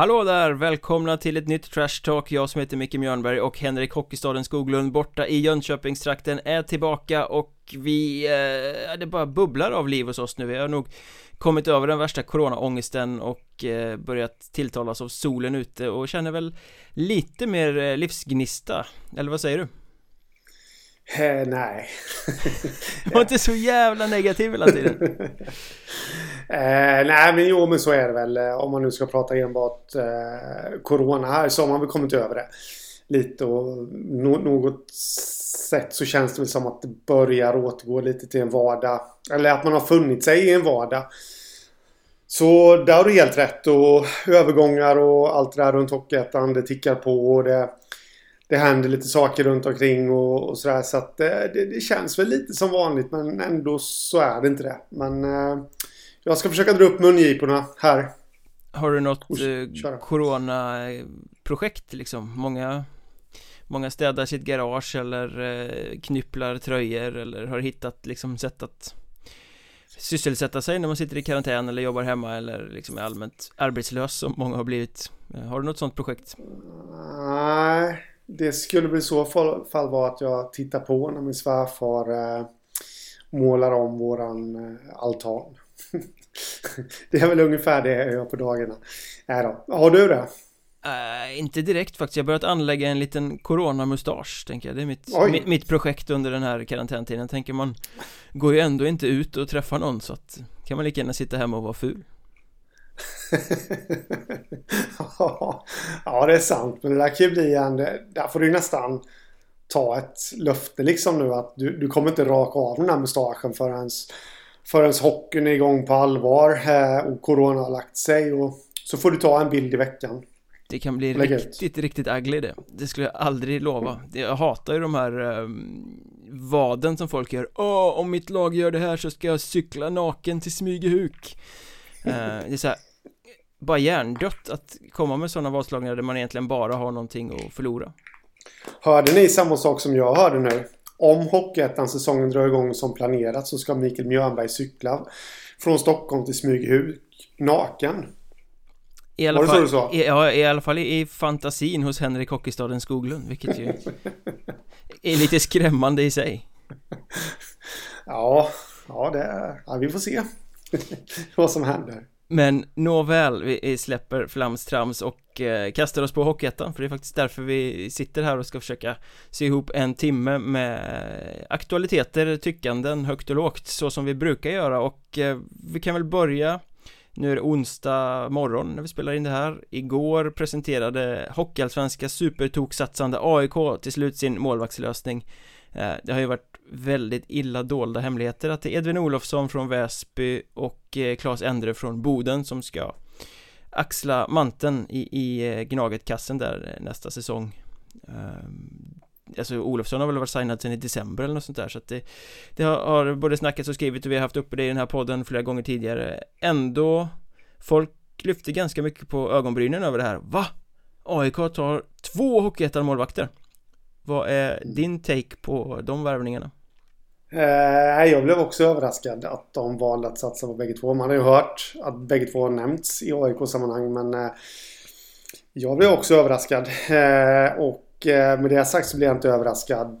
Hallå där! Välkomna till ett nytt Trash Talk Jag som heter Micke Mjörnberg och Henrik Hockeystaden Skoglund borta i Jönköpingstrakten är tillbaka och vi, eh, det bara bubblar av liv hos oss nu Vi har nog kommit över den värsta coronaångesten och eh, börjat tilltalas av solen ute och känner väl lite mer eh, livsgnista Eller vad säger du? Eh, nej. Var inte så jävla negativ hela tiden. Eh, Nej men jo men så är det väl eh, Om man nu ska prata enbart eh, Corona här så har man väl kommit över det. Lite och no något sätt så känns det väl som att det börjar återgå lite till en vardag Eller att man har funnit sig i en vardag. Så där har du helt rätt och övergångar och allt det där runt Hockeyettan det tickar på och det det händer lite saker runt omkring och, och sådär. Så att eh, det, det, känns väl lite som vanligt men ändå så är det inte det. Men eh, jag ska försöka dra upp mungiporna här. Har du något eh, Corona-projekt liksom? Många, många städar sitt garage eller eh, knypplar tröjor eller har hittat liksom sätt att sysselsätta sig när man sitter i karantän eller jobbar hemma eller liksom är allmänt arbetslös som många har blivit. Eh, har du något sånt projekt? Nej, det skulle väl i så fall vara att jag tittar på när min svärfar eh, målar om våran eh, altan. det är väl ungefär det jag gör på dagarna. Nej då. Har du det? Uh, inte direkt faktiskt, jag har börjat anlägga en liten coronamustasch tänker jag Det är mitt, mitt, mitt, projekt under den här karantäntiden Tänker man går ju ändå inte ut och träffar någon så att kan man lika gärna sitta hemma och vara ful ja, det är sant. Men det där kan ju bli en... Där får du nästan ta ett löfte liksom nu att du, du kommer inte raka av den här mustaschen förrän, förrän hockeyn är igång på allvar eh, och corona har lagt sig. Och så får du ta en bild i veckan. Det kan bli riktigt, ut. riktigt ugly det. Det skulle jag aldrig lova. Jag hatar ju de här um, vaden som folk gör. Åh, om mitt lag gör det här så ska jag cykla naken till Smygehuk. Uh, det är så här, bara hjärndött att komma med sådana vadslagningar där man egentligen bara har någonting att förlora. Hörde ni samma sak som jag hörde nu? Om Hockeyettan-säsongen drar igång som planerat så ska Mikael Mjörnberg cykla från Stockholm till Smygehuk naken. I alla, fall, så i, ja, i alla fall i, i fantasin hos Henrik Hockeystaden Skoglund Vilket ju är lite skrämmande i sig Ja, ja, det, ja vi får se vad som händer men nåväl, vi släpper flamstrams och eh, kastar oss på Hockeyettan För det är faktiskt därför vi sitter här och ska försöka sy ihop en timme med aktualiteter, tyckanden, högt och lågt Så som vi brukar göra. Och eh, vi kan väl börja. Nu är det onsdag morgon när vi spelar in det här. Igår presenterade Hockeyallsvenska supertoksatsande AIK till slut sin målvaktslösning. Eh, det har ju varit väldigt illa dolda hemligheter att det är Edvin Olofsson från Väsby och eh, Claes Endre från Boden som ska axla manteln i, i eh, Gnaget-kassen där nästa säsong. Ehm, alltså Olofsson har väl varit signad sen i december eller något sånt där så att det Det har, har både snackats och skrivit och vi har haft uppe det i den här podden flera gånger tidigare. Ändå Folk lyfte ganska mycket på ögonbrynen över det här. Va? AIK tar två Hockeyettan-målvakter. Vad är din take på de värvningarna? Eh, jag blev också överraskad att de valde att satsa på bägge två. Man har ju hört att bägge två har nämnts i AIK-sammanhang men eh, jag blev också överraskad. Eh, och eh, med det sagt så blir jag inte överraskad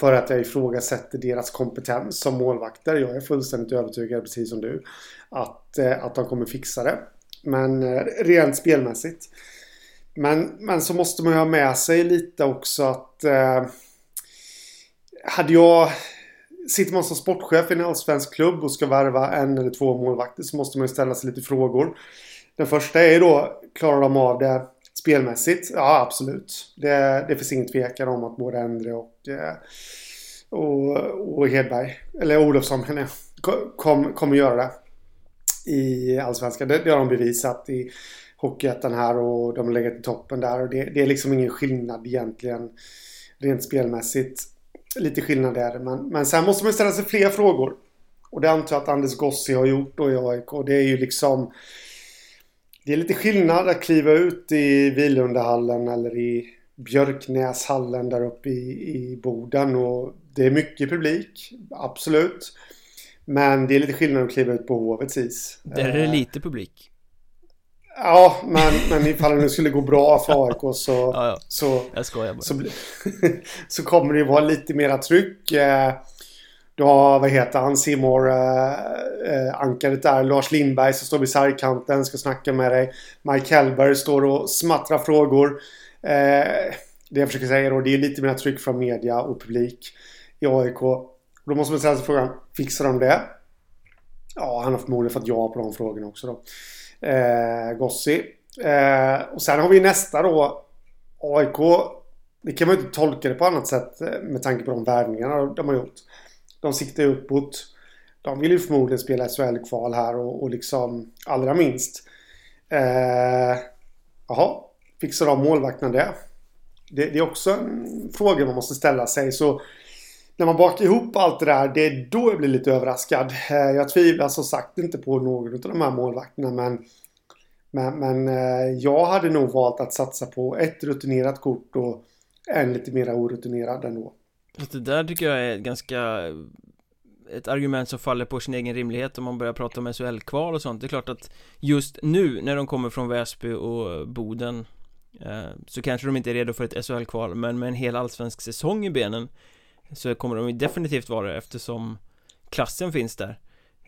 för att jag ifrågasätter deras kompetens som målvakter. Jag är fullständigt övertygad, precis som du, att, eh, att de kommer fixa det. Men eh, rent spelmässigt. Men, men så måste man ju ha med sig lite också att eh, hade jag sitter man som sportchef i en allsvensk klubb och ska värva en eller två målvakter så måste man ju ställa sig lite frågor. Den första är då, klarar de av det spelmässigt? Ja, absolut. Det, det finns ingen tvekan om att både Endre och, eh, och, och Hedberg, eller Olofsson menar jag, kommer kom göra det i Allsvenskan. Det, det har de bevisat i Hockeyettan här och de har legat i toppen där. Och det, det är liksom ingen skillnad egentligen rent spelmässigt lite skillnad där. Men, men sen måste man ställa sig fler frågor. Och det antar jag att Anders Gossi har gjort då i AIK. Det är ju liksom... Det är lite skillnad att kliva ut i Vilundahallen eller i Björknäshallen där uppe i, i Boden. Och det är mycket publik, absolut. Men det är lite skillnad att kliva ut på Hovets is. Där är det lite publik. Ja, men, men ifall det nu skulle gå bra för AIK så... Ja, ja. Så, så, så kommer det ju vara lite mera tryck. Eh, Du har, vad heter han, Simor eh, eh, ankaret där. Lars Lindberg som står vid sargkanten ska snacka med dig. Mike Hellberg står och smattrar frågor. Eh, det jag försöker säga då, det är lite mer tryck från media och publik i AIK. Då måste man ställa sig frågan, fixar de det? Ja, han har förmodligen fått ja på de frågorna också då. Eh, Gossi. Eh, och sen har vi nästa då. AIK. Det kan man ju inte tolka det på annat sätt eh, med tanke på de värvningarna de har gjort. De siktar ju uppåt. De vill ju förmodligen spela SHL-kval här och, och liksom allra minst. Eh, jaha, fixar de målvakterna det? det? Det är också en fråga man måste ställa sig. Så när man bakar ihop allt det där, det är då jag blir lite överraskad. Eh, jag tvivlar som sagt inte på någon av de här målvakterna, men men, men eh, jag hade nog valt att satsa på ett rutinerat kort och en lite mer orutinerad ändå. Fast det där tycker jag är ganska ett argument som faller på sin egen rimlighet om man börjar prata om SHL-kval och sånt Det är klart att just nu när de kommer från Väsby och Boden eh, Så kanske de inte är redo för ett SHL-kval men med en hel allsvensk säsong i benen så kommer de ju definitivt vara det eftersom klassen finns där.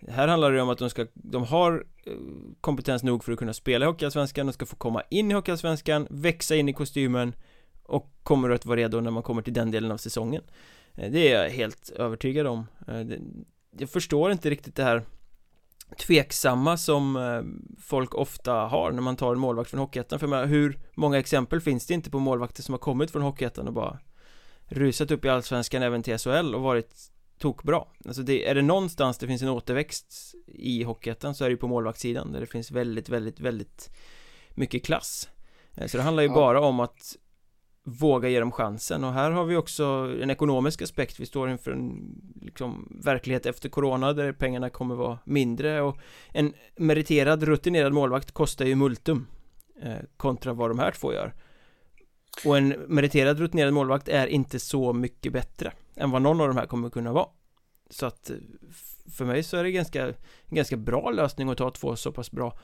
Här handlar det om att de ska, de har eh, kompetens nog för att kunna spela i Hockeyallsvenskan De ska få komma in i Hockeyallsvenskan, växa in i kostymen och kommer att vara redo när man kommer till den delen av säsongen. Eh, det är jag helt övertygad om. Eh, jag förstår inte riktigt det här tveksamma som folk ofta har när man tar en målvakt från Hockeyettan. För jag menar, hur många exempel finns det inte på målvakter som har kommit från Hockeyettan och bara rusat upp i Allsvenskan även till SHL och varit tokbra. Alltså det, är det någonstans det finns en återväxt i Hockeyettan så är det ju på målvaktssidan där det finns väldigt, väldigt, väldigt mycket klass. Eh, Så det handlar ju Ja. bara om att våga ge dem chansen. Och här har vi också en ekonomisk aspekt. Vi står inför en liksom, verklighet efter corona där pengarna kommer vara mindre. Och en meriterad, rutinerad målvakt kostar ju multum eh, kontra vad de här två gör och en meriterad, rutinerad målvakt är inte så mycket bättre än vad någon av de här kommer kunna vara. Så att eh, för mig så är det ganska, en ganska bra lösning att ta två så pass bra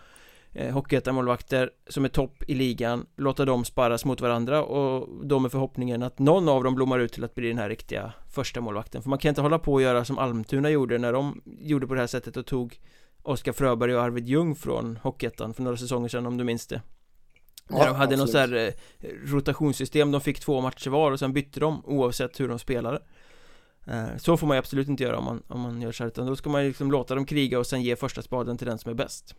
eh, Hockeyettan-målvakter som är topp i ligan Låta dem sparras mot varandra och då med förhoppningen att någon av dem blommar ut till att bli den här riktiga första målvakten. För man kan inte hålla på och göra som Almtuna gjorde när de gjorde på det här sättet och tog Oskar Fröberg och Arvid Ljung från Hockeyettan för några säsonger sedan om du minns det. Ja, Där de hade något så absolut. här eh, rotationssystem, de fick två matcher var och sen bytte de oavsett hur de spelade Eh, Så får man ju absolut inte göra om man, om man gör så här utan då ska man ju liksom låta dem kriga och sen ge första spaden till den som är bäst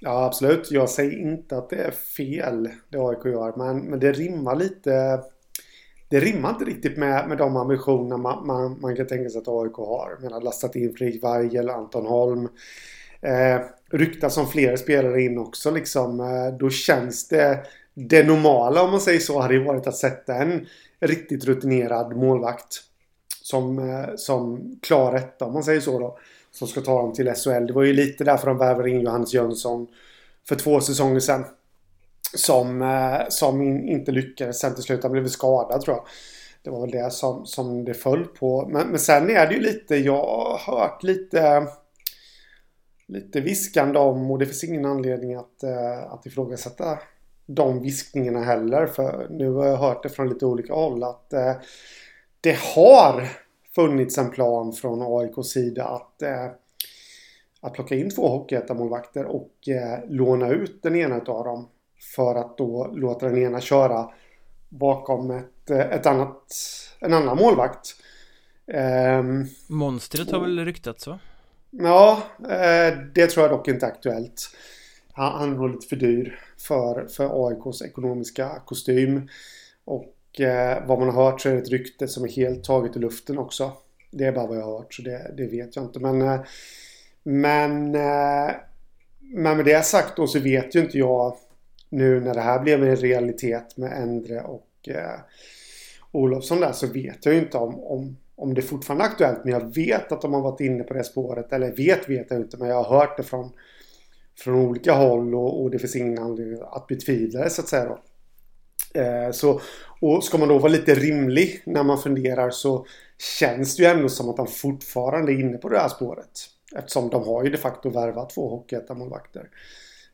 Ja, absolut. Jag säger inte att det är fel det AIK gör, men, men det rimmar lite... Det rimmar inte riktigt med, med de ambitioner man, man, man kan tänka sig att AIK har. Jag menar, lastat in Fredrik Weigel, Anton Holm. Eh, ryktas som fler spelare in också liksom. Eh, då känns det... Det normala om man säger så hade ju varit att sätta en riktigt rutinerad målvakt. Som, eh, som klar etta om man säger så då. Som ska ta dem till SHL. Det var ju lite därför de värvade in Johannes Jönsson för två säsonger sedan. Som, eh, som in, inte lyckades sen till slut. Han blev skadad tror jag. Det var väl det som, som det föll på. Men, men sen är det ju lite, jag har hört lite lite viskande om och det finns ingen anledning att, eh, att ifrågasätta de viskningarna heller. För nu har jag hört det från lite olika håll att eh, det har funnits en plan från AIKs sida att, eh, att plocka in två Hockeyettan-målvakter och låna ut den ena av dem. För att då låta den ena köra bakom ett, ett annat, en annan målvakt. Ehm, Monstret har väl ryktats va? Ja, eh, det tror jag dock inte är aktuellt. Han, han är nog lite för dyr för, för AIKs ekonomiska kostym. Och eh, vad man har hört så är det ett rykte som är helt taget i luften också. Det är bara vad jag har hört så det, det vet jag inte. Men, eh, men, men med det sagt då så vet ju inte jag nu när det här blev en realitet med Endre och eh, Olofsson där så vet jag ju inte om, om, om det fortfarande är aktuellt. Men jag vet att de har varit inne på det spåret. Eller vet vet jag inte men jag har hört det från, från olika håll och, och det finns ingen anledning att betvivla det så att säga då. Eh, så, och ska man då vara lite rimlig när man funderar så känns det ju ändå som att de fortfarande är inne på det här spåret. Eftersom de har ju de facto värvat två Hockeyettan-målvakter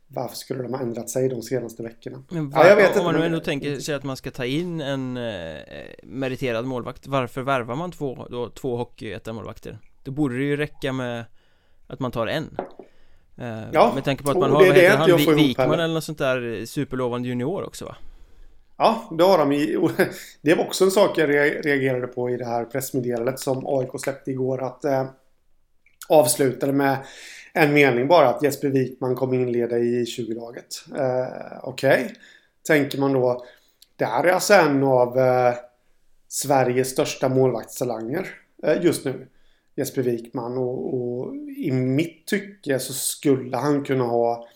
varför skulle de ha ändrat sig de senaste veckorna? Men var, ja, jag vet om man nu ändå tänker sig att man ska ta in en eh, meriterad målvakt Varför värvar man två, då, två hockeyettan-målvakter? Då borde det ju räcka med att man tar en eh, Ja Med tanke på att man har, det, vad heter han, Wikman eller något sånt där superlovande junior också va? Ja, det har de i, Det var också en sak jag reagerade på i det här pressmeddelandet som AIK släppte igår att eh, avslutade med en mening bara att Jesper Wikman kommer inleda i 20-laget. Eh, Okej. Okay. Tänker man då. Det här är alltså en av eh, Sveriges största målvaktstalanger eh, just nu. Jesper Wikman och, och, i mitt tycke så skulle han kunna ha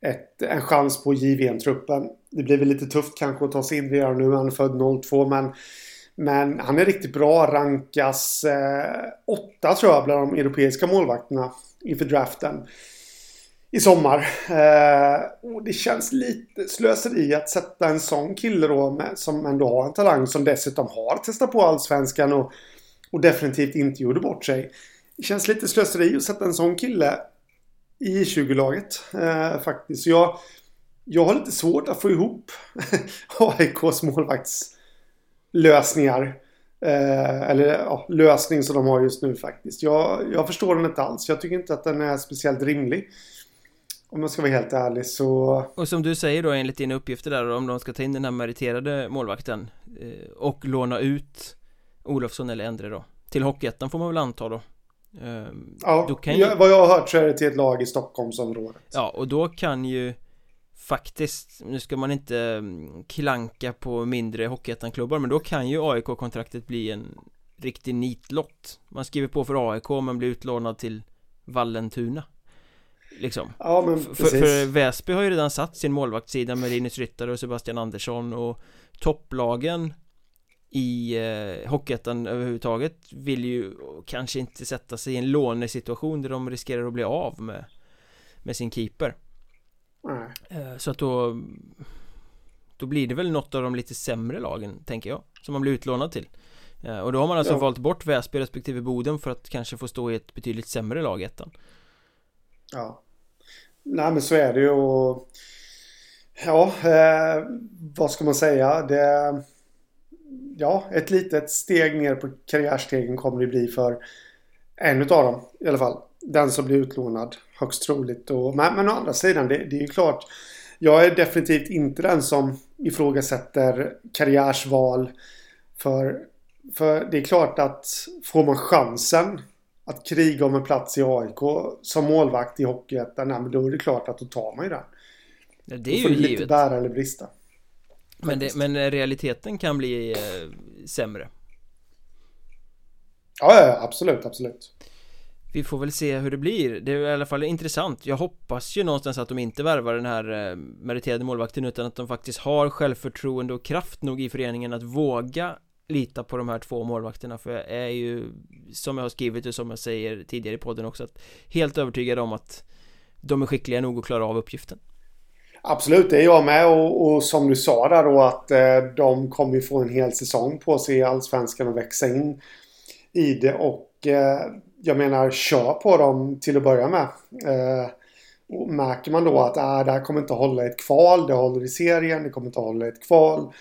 ett, en chans på JVM-truppen. Det blir väl lite tufft kanske att ta sig in redan nu. Han är född 02 men men han är riktigt bra. Rankas eh, åtta tror jag bland de europeiska målvakterna inför draften i sommar. Eh, och det känns lite slöseri att sätta en sån kille då med, som ändå har en talang som dessutom har testat på allsvenskan och, och definitivt inte gjorde bort sig. Det känns lite slöseri att sätta en sån kille i 20-laget eh, faktiskt. Så jag, jag har lite svårt att få ihop AIKs målvaktslösningar. Eh, eller ja, lösning som de har just nu faktiskt. Jag, jag förstår den inte alls. Jag tycker inte att den är speciellt rimlig. Om jag ska vara helt ärlig så... Och som du säger då enligt dina uppgifter där om de ska ta in den här meriterade målvakten eh, och låna ut Olofsson eller Endre då till Hockeyettan får man väl anta då eh, Ja, då kan ju... vad jag har hört så är det till ett lag i Stockholmsområdet Ja, och då kan ju faktiskt, nu ska man inte mm, klanka på mindre Hockeyettan-klubbar men då kan ju AIK-kontraktet bli en riktig nitlott. Man skriver på för AIK men blir utlånad till Vallentuna Liksom. Ja men för, för Väsby har ju redan satt sin målvaktssida med Linus Ryttare och Sebastian Andersson och topplagen i eh, Hockeyettan överhuvudtaget vill ju kanske inte sätta sig i en lånesituation där de riskerar att bli av med med sin keeper Nej. Eh, så att då Då blir det väl något av de lite sämre lagen, tänker jag Som man blir utlånad till eh, Och då har man alltså ja. valt bort Väsby respektive Boden för att kanske få stå i ett betydligt sämre lag ettan Ja Nej men så är det ju och Ja, eh, vad ska man säga? Det Ja, ett litet steg ner på karriärstegen kommer det bli för en av dem i alla fall. Den som blir utlånad högst troligt. Och, men, men å andra sidan, det, det är ju klart. Jag är definitivt inte den som ifrågasätter karriärsval. För, för det är klart att får man chansen att kriga om en plats i AIK som målvakt i Hockeyettan, då är det klart att då tar man ju den. Ja, det är ju givet. lite bära eller brista. Men, det, men realiteten kan bli eh, sämre. Ja, ja, absolut, absolut. Vi får väl se hur det blir. Det är i alla fall intressant. Jag hoppas ju någonstans att de inte värvar den här eh, meriterade målvakten utan att de faktiskt har självförtroende och kraft nog i föreningen att våga lita på de här två målvakterna. För jag är ju som jag har skrivit och som jag säger tidigare i podden också att helt övertygad om att de är skickliga nog att klara av uppgiften. Absolut, det är jag med. Och, och som du sa där då att eh, de kommer ju få en hel säsong på sig i Allsvenskan och växa in i det. Och eh, jag menar, kör på dem till att börja med. Eh, och märker man då att äh, det här kommer inte hålla ett kval, det håller i serien, det kommer inte hålla ett kval.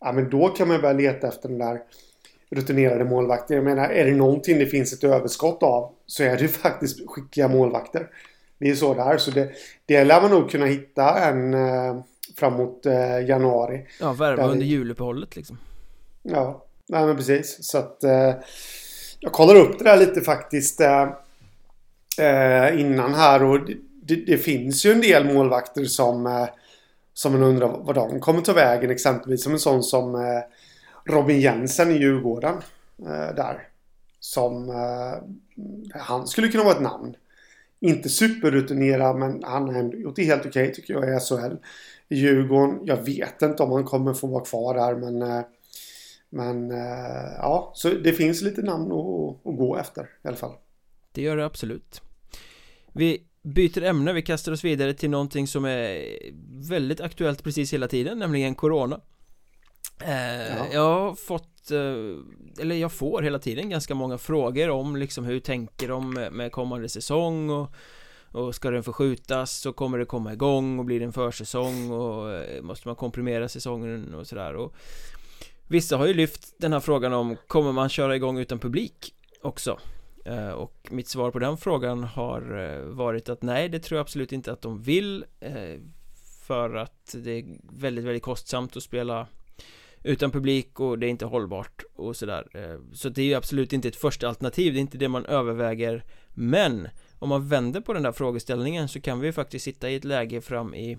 Ja, men då kan man börja leta efter den där rutinerade målvakten. Jag menar, är det någonting det finns ett överskott av så är det faktiskt skickliga målvakter. Det är så det är. Så det, det lär man nog kunna hitta en eh, framåt eh, januari. Ja, värva under juluppehållet liksom. Ja, nej men precis. Så att eh, jag kollar upp det där lite faktiskt eh, eh innan här och det, det, finns ju en del målvakter som eh, som man undrar vad de kommer ta vägen exempelvis som en sån som eh, Robin Jensen i Djurgården eh, där. Som eh, han skulle kunna vara ett namn. Inte superrutinerad men han har ändå gjort det helt okej okay, tycker jag i SHL. I Djurgården. Jag vet inte om han kommer få vara kvar där men eh, men eh, ja, så det finns lite namn att, att gå efter i alla fall. Det gör det absolut. Vi byter ämne, vi kastar oss vidare till någonting som är väldigt aktuellt precis hela tiden, nämligen Corona. Eh, ja. Jag har fått, eh, eller jag får hela tiden ganska många frågor om liksom hur tänker de med kommande säsong och och ska den förskjutas så kommer det komma igång och blir det en försäsong och måste man komprimera säsongen och sådär och Vissa har ju lyft den här frågan om Kommer man köra igång utan publik också? Eh, och mitt svar på den frågan har eh, varit att nej, det tror jag absolut inte att de vill eh, För att det är väldigt, väldigt kostsamt att spela utan publik och det är inte hållbart och sådär Så det är ju absolut inte ett första alternativ, det är inte det man överväger Men om man vänder på den där frågeställningen så kan vi ju faktiskt sitta i ett läge fram i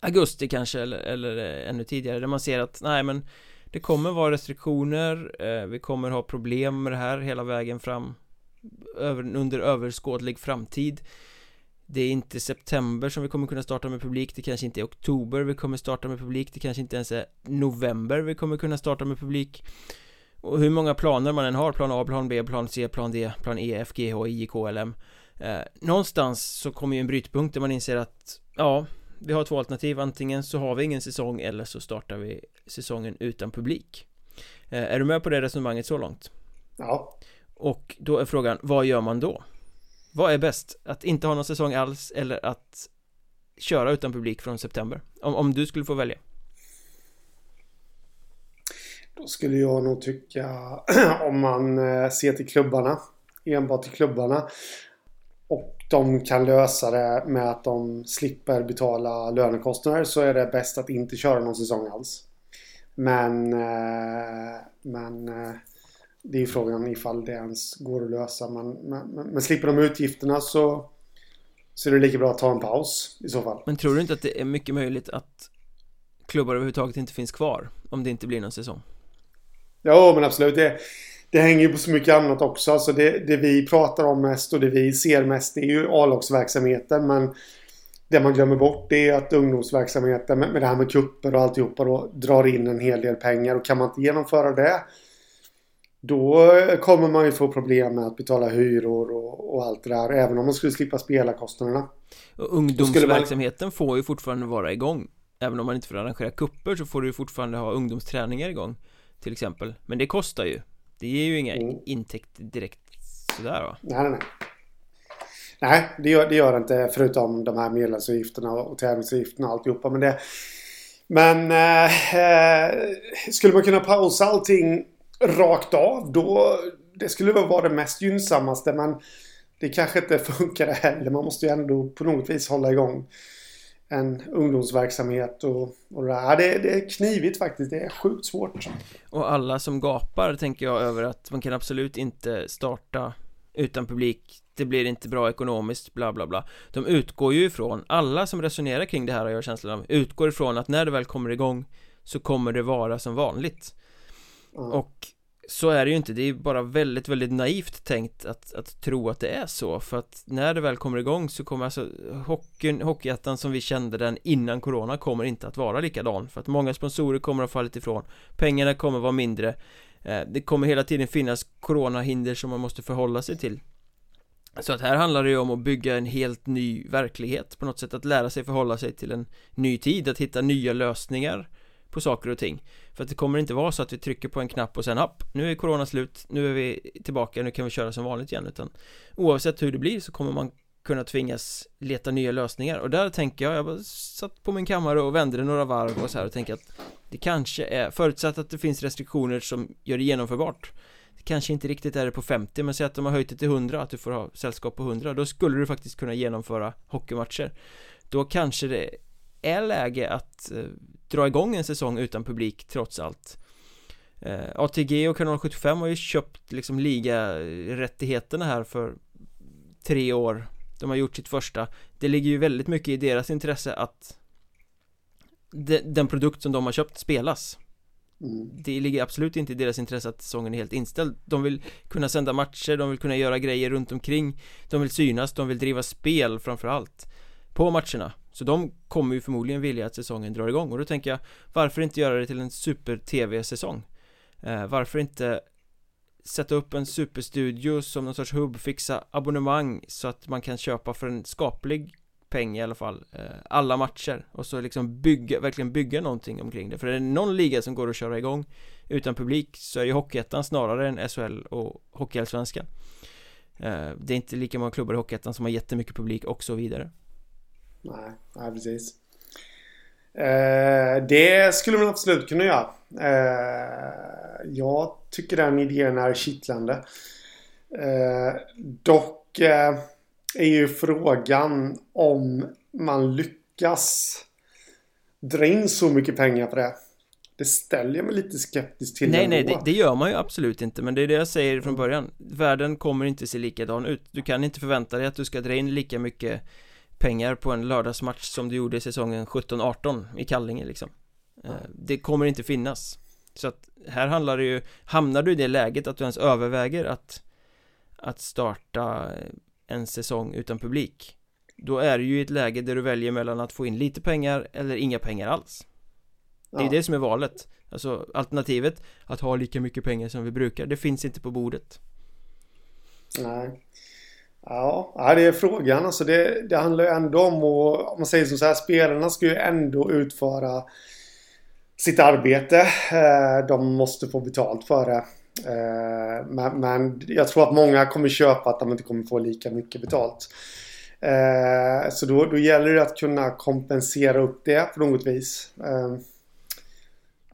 augusti kanske eller, eller ännu tidigare där man ser att nej men det kommer vara restriktioner, eh, vi kommer ha problem med det här hela vägen fram över, under överskådlig framtid. Det är inte september som vi kommer kunna starta med publik, det kanske inte är oktober vi kommer starta med publik, det kanske inte ens är november vi kommer kunna starta med publik. Och hur många planer man än har, plan A, plan B, plan C, plan D, plan E, F, G, H, I, K, L, M eh, Någonstans så kommer ju en brytpunkt där man inser att Ja, vi har två alternativ, antingen så har vi ingen säsong eller så startar vi säsongen utan publik eh, Är du med på det resonemanget så långt? Ja Och då är frågan, vad gör man då? Vad är bäst? Att inte ha någon säsong alls eller att köra utan publik från september? Om, om du skulle få välja då skulle jag nog tycka om man eh, ser till klubbarna. Enbart till klubbarna. Och de kan lösa det med att de slipper betala lönekostnader så är det bäst att inte köra någon säsong alls. Men, eh, men eh, det är frågan ifall det ens går att lösa. Men, men, men slipper de utgifterna så, så är det lika bra att ta en paus i så fall. Men tror du inte att det är mycket möjligt att klubbar överhuvudtaget inte finns kvar om det inte blir någon säsong? Ja, men absolut. Det, det hänger ju på så mycket annat också. Alltså det, det vi pratar om mest och det vi ser mest är ju A-lagsverksamheten. Men det man glömmer bort det är att ungdomsverksamheten med, med det här med kupper och alltihopa då drar in en hel del pengar. Och kan man inte genomföra det då kommer man ju få problem med att betala hyror och, och allt det där. Även om man skulle slippa spela kostnaderna. Och ungdomsverksamheten man... får ju fortfarande vara igång. Även om man inte får arrangera kupper så får du ju fortfarande ha ungdomsträningar igång till exempel Men det kostar ju Det ger ju inga mm. intäkter direkt sådär va? Nej, nej, nej Nej, det gör det gör inte förutom de här medlemsavgifterna och tävlingsavgifterna och alltihopa men det Men eh, eh, Skulle man kunna pausa allting rakt av då Det skulle väl vara det mest gynnsammaste men Det kanske inte funkar heller. Man måste ju ändå på något vis hålla igång en ungdomsverksamhet och, och det, där. det, det är knivigt faktiskt, det är sjukt svårt. Och alla som gapar tänker jag över att man kan absolut inte starta utan publik. Det blir inte bra ekonomiskt, bla bla bla. De utgår ju ifrån, alla som resonerar kring det här har jag känslan av Utgår ifrån att när det väl kommer igång Så kommer det vara som vanligt. Mm. Och så är det ju inte, det är bara väldigt, väldigt naivt tänkt att, att tro att det är så. För att när det väl kommer igång så kommer alltså hockeyn, Hockeyettan som vi kände den innan Corona kommer inte att vara likadan. För att många sponsorer kommer att ha fallit ifrån. Pengarna kommer att vara mindre. Eh, det kommer hela tiden finnas Coronahinder som man måste förhålla sig till. Så att här handlar det ju om att bygga en helt ny verklighet på något sätt. Att lära sig förhålla sig till en ny tid, att hitta nya lösningar på saker och ting. För att det kommer inte vara så att vi trycker på en knapp och sen app Nu är corona slut, nu är vi tillbaka, nu kan vi köra som vanligt igen. Utan Oavsett hur det blir så kommer man kunna tvingas leta nya lösningar. Och där tänker jag, jag bara satt på min kammare och vände det några varv och så här och tänkte att Det kanske är, förutsatt att det finns restriktioner som gör det genomförbart. Det kanske inte riktigt är det på 50 men säg att de har höjt det till 100, att du får ha sällskap på 100 Då skulle du faktiskt kunna genomföra hockeymatcher. Då kanske det är läge att eh, dra igång en säsong utan publik trots allt. Eh, ATG och kanal 75 har ju köpt liksom ligarättigheterna här för tre år. De har gjort sitt första. Det ligger ju väldigt mycket i deras intresse att de, Den produkt som de har köpt spelas. Mm. Det ligger absolut inte i deras intresse att säsongen är helt inställd. De vill kunna sända matcher, de vill kunna göra grejer runt omkring. De vill synas, de vill driva spel framförallt på matcherna. Så de kommer ju förmodligen vilja att säsongen drar igång. Och då tänker jag Varför inte göra det till en super-tv-säsong? Eh, varför inte sätta upp en superstudio som någon sorts hubb, fixa abonnemang så att man kan köpa för en skaplig peng i alla fall eh, alla matcher. Och så liksom bygga, verkligen bygga någonting omkring det. För är det någon liga som går att köra igång utan publik så är ju Hockeyettan snarare än SHL och Hockeyallsvenskan. Eh, Det är inte lika många klubbar i Hockeyettan som har jättemycket publik och så vidare. Nej, nej precis. Eh, Det skulle man absolut kunna göra. Eh, Jag tycker den idén är kittlande. Eh, Dock eh, är ju frågan om man lyckas dra in så mycket pengar på det. Det ställer jag mig lite skeptisk till Nej, nej, det, det, gör man ju absolut inte Men det är det jag säger från början. Världen kommer inte se likadan ut. Du kan inte förvänta dig att du ska dra in lika mycket pengar på en lördagsmatch som du gjorde i säsongen 17-18 i Kallinge liksom. Eh, det kommer inte finnas. Så att här handlar det ju Hamnar du i det läget att du ens överväger att Att starta en säsong utan publik Då är du ju i ett läge där du väljer mellan att få in lite pengar eller inga pengar alls. Det är ja. det som är valet. Alltså alternativet Att ha lika mycket pengar som vi brukar Det finns inte på bordet. Nej Ja, det är frågan alltså det, det handlar ju ändå om att Om man säger så här Spelarna ska ju ändå utföra Sitt arbete eh, De måste få betalt för det eh, men, men, jag tror att många kommer köpa att de inte kommer få lika mycket betalt. Eh, så då, då gäller det att kunna kompensera upp det på något vis.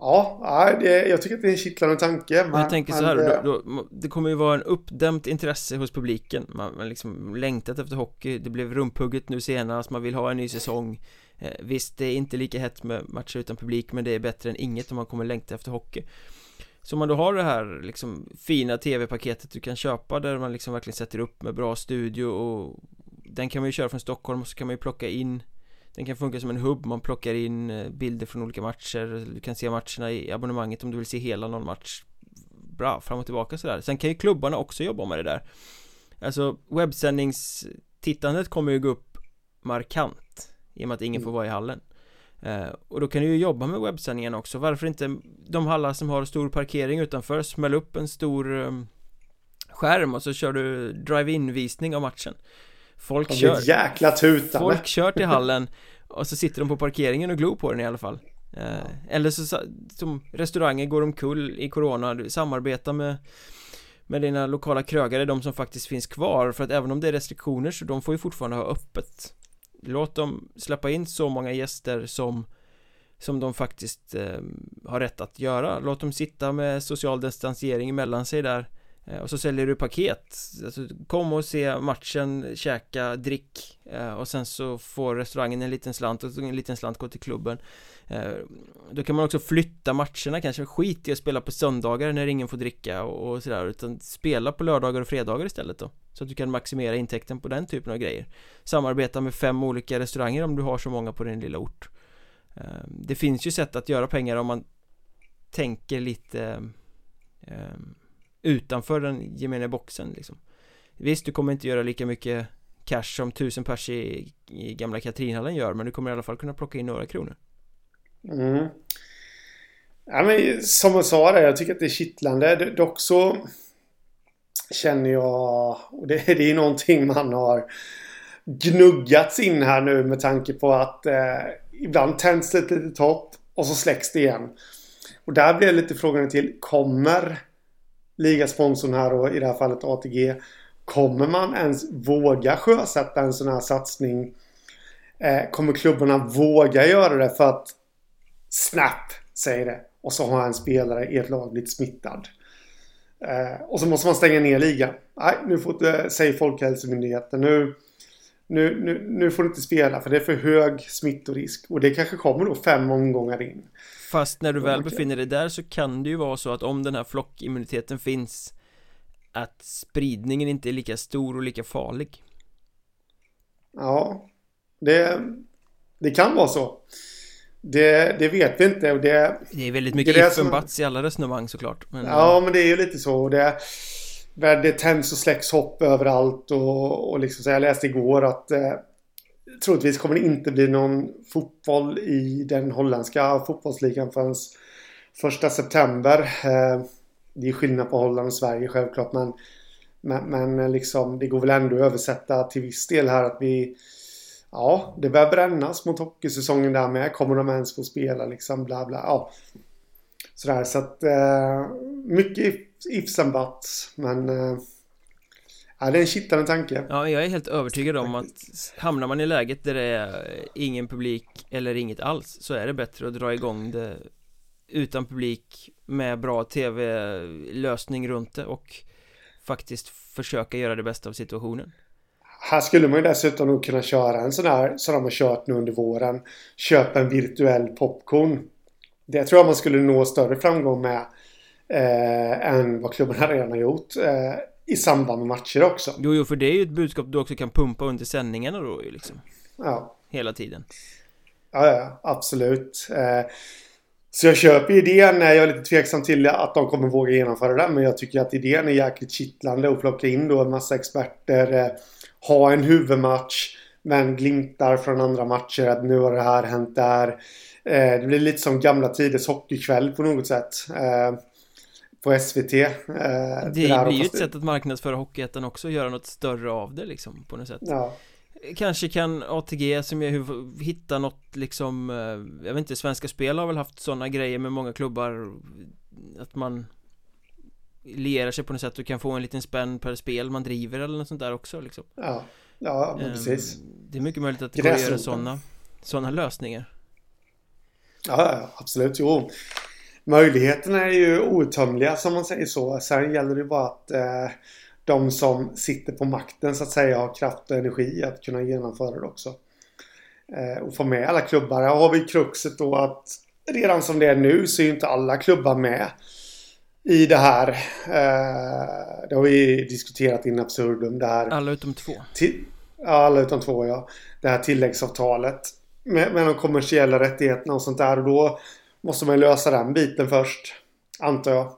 Eh, ja, det, jag tycker att det är en kittlande tanke. Men, jag tänker så här, det, då, då, det kommer ju vara en uppdämt intresse hos publiken. Man, man liksom längtat efter hockey. Det blev rumphugget nu senast. Man vill ha en ny säsong. Visst, det är inte lika hett med matcher utan publik, men det är bättre än inget om man kommer längta efter hockey. Så om man då har det här liksom fina tv-paketet du kan köpa där man liksom verkligen sätter upp med bra studio och den kan man ju köra från Stockholm och så kan man ju plocka in den kan funka som en hubb, man plockar in eh, bilder från olika matcher Du kan se matcherna i abonnemanget om du vill se hela någon match. Bra, fram och tillbaka sådär. Sen kan ju klubbarna också jobba med det där. Alltså webbsändningstittandet kommer ju gå upp markant I och med att ingen får vara i hallen. Eh, och då kan du ju jobba med webbsändningen också. Varför inte de hallar som har stor parkering utanför Smäll upp en stor um, skärm och så kör du drive-in visning av matchen Folk det kör. jäkla tutande. Folk kör till hallen och så sitter de på parkeringen och glor på den i alla fall. Eh, ja. Eller så som restauranger går omkull i corona. Du samarbetar med med dina lokala krögare, de som faktiskt finns kvar. För att även om det är restriktioner så de får ju fortfarande ha öppet. Låt dem släppa in så många gäster som som de faktiskt eh, har rätt att göra. Låt dem sitta med social distansering mellan sig där. eh, Eh, och så säljer du paket. Alltså, Kom och se matchen, käka, drick eh, och sen så får restaurangen en liten slant och en liten slant går till klubben. Eh, då kan man också flytta matcherna kanske. Skit i att spela på söndagar när ingen får dricka och, och sådär utan spela på lördagar och fredagar istället då. Så att du kan maximera intäkten på den typen av grejer. Samarbeta med fem olika restauranger om du har så många på din lilla ort. Det finns ju sätt att göra pengar om man tänker lite um, utanför den gemene boxen liksom Visst, du kommer inte göra lika mycket cash som tusen pers i, i gamla Katrinhallen gör men du kommer i alla fall kunna plocka in några kronor mm. Ja men som jag sa där, jag tycker att det är kittlande Dock så känner jag, och det, det är någonting man har gnuggats in här nu med tanke på att eh, ibland tänds det ett litet hopp och så släcks det igen. Och där blir lite frågan till, kommer ligasponsorn här och i det här fallet ATG Kommer man ens våga sjösätta en sån här satsning? Eh, kommer klubbarna våga göra det för att Snap säger det och så har en spelare i ett lag blivit smittad? Eh, och så måste man stänga ner ligan. Nej, nu får inte, säger Folkhälsomyndigheten. Nu, nu, nu, nu får du inte spela för det är för hög smittorisk. Och det kanske kommer då fem omgångar in. Fast när du väl befinner dig där så kan det ju vara så att om den här flockimmuniteten finns att spridningen inte är lika stor och lika farlig. Ja, det, det kan vara så. Det, det, vet vi inte och det... Det är väldigt mycket and buts i alla resonemang såklart men, Ja men det är ju lite så det, det tänds och släcks hopp överallt och, och liksom så jag läste igår att eh, Troligtvis kommer det inte bli någon fotboll i den holländska fotbollsligan förrän första september. Eh, det är skillnad på Holland och Sverige självklart men men, men liksom det går väl ändå att översätta till viss del här att vi ja, det börjar brännas mot hockeysäsongen där med. Kommer de ens få spela liksom? Bla bla. Ja. Sådär så att eh, mycket ifs and buts. Men eh, Ja, det är en kittlande tanke. Ja, jag är helt övertygad om att hamnar man i läget där det är ingen publik eller inget alls så är det bättre att dra igång det utan publik med bra tv-lösning runt det och faktiskt försöka göra det bästa av situationen. Här skulle man ju dessutom nog kunna köra en sån här som de har kört nu under våren. Köpa en virtuell popcorn. Det tror jag man skulle nå större framgång med eh, än vad klubbarna redan har gjort. Eh, I samband med matcher också. Jo, jo, för det är ju ett budskap du också kan pumpa under sändningarna då ju liksom. Ja. Hela tiden. Ja, ja, absolut. Eh, så jag köper idén. Jag är lite tveksam till att de kommer våga genomföra det. Men jag tycker att idén är jäkligt kittlande att plocka in då en massa experter. Eh, ha en huvudmatch. Men glimtar från andra matcher att nu har det här hänt där. Eh, det blir lite som gamla tiders hockeykväll på något sätt. På SVT. Eh, det, det blir ju ett sätt att marknadsföra Hockeyettan också, göra något större av det liksom på något sätt. Ja. Kanske kan ATG som jag hitta något liksom eh, Jag vet inte, Svenska Spel har väl haft sådana grejer med många klubbar Att man Lierar sig på något sätt och kan få en liten spänn per spel man driver eller något sånt där också liksom. Ja, ja men precis. ehm, Det är mycket möjligt att det går att göra sådana Sådana lösningar. Ja, absolut, jo Möjligheterna är ju outtömliga som man säger så Sen gäller det bara att eh, de som sitter på makten så att säga har kraft och energi att kunna genomföra det också. Eh, och få med alla klubbar. Här har vi kruxet då att redan som det är nu så är inte alla klubbar med i det här. Eh, det har vi diskuterat in absurdum. Det här, alla utom två. ja, alla utom två ja. Det här tilläggsavtalet. Med, med de kommersiella rättigheterna och sånt där. Och då måste man lösa den biten först. Antar jag.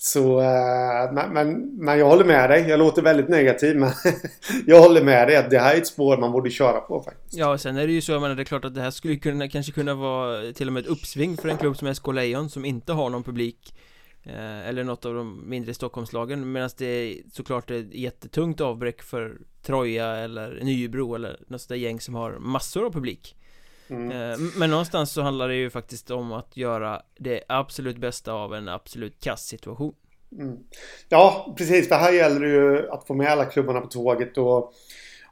Så, eh, men, men, men, jag håller med dig. Jag låter väldigt negativ men jag håller med dig att det här är ett spår man borde köra på faktiskt. Ja, sen är det ju så, jag menar, det är klart att det här skulle kunna, kanske kunna vara till och med ett uppsving för en klubb som SK Lejon som inte har någon publik eh, Eller något av de mindre Stockholmslagen medan det är såklart ett jättetungt avbräck för Troja eller Nybro eller något sådär gäng som har massor av publik Mm. Eh, men någonstans så handlar det ju faktiskt om att göra det absolut bästa av en absolut kass situation. Mm. Ja, precis. Det här gäller ju att få med alla klubbarna på tåget och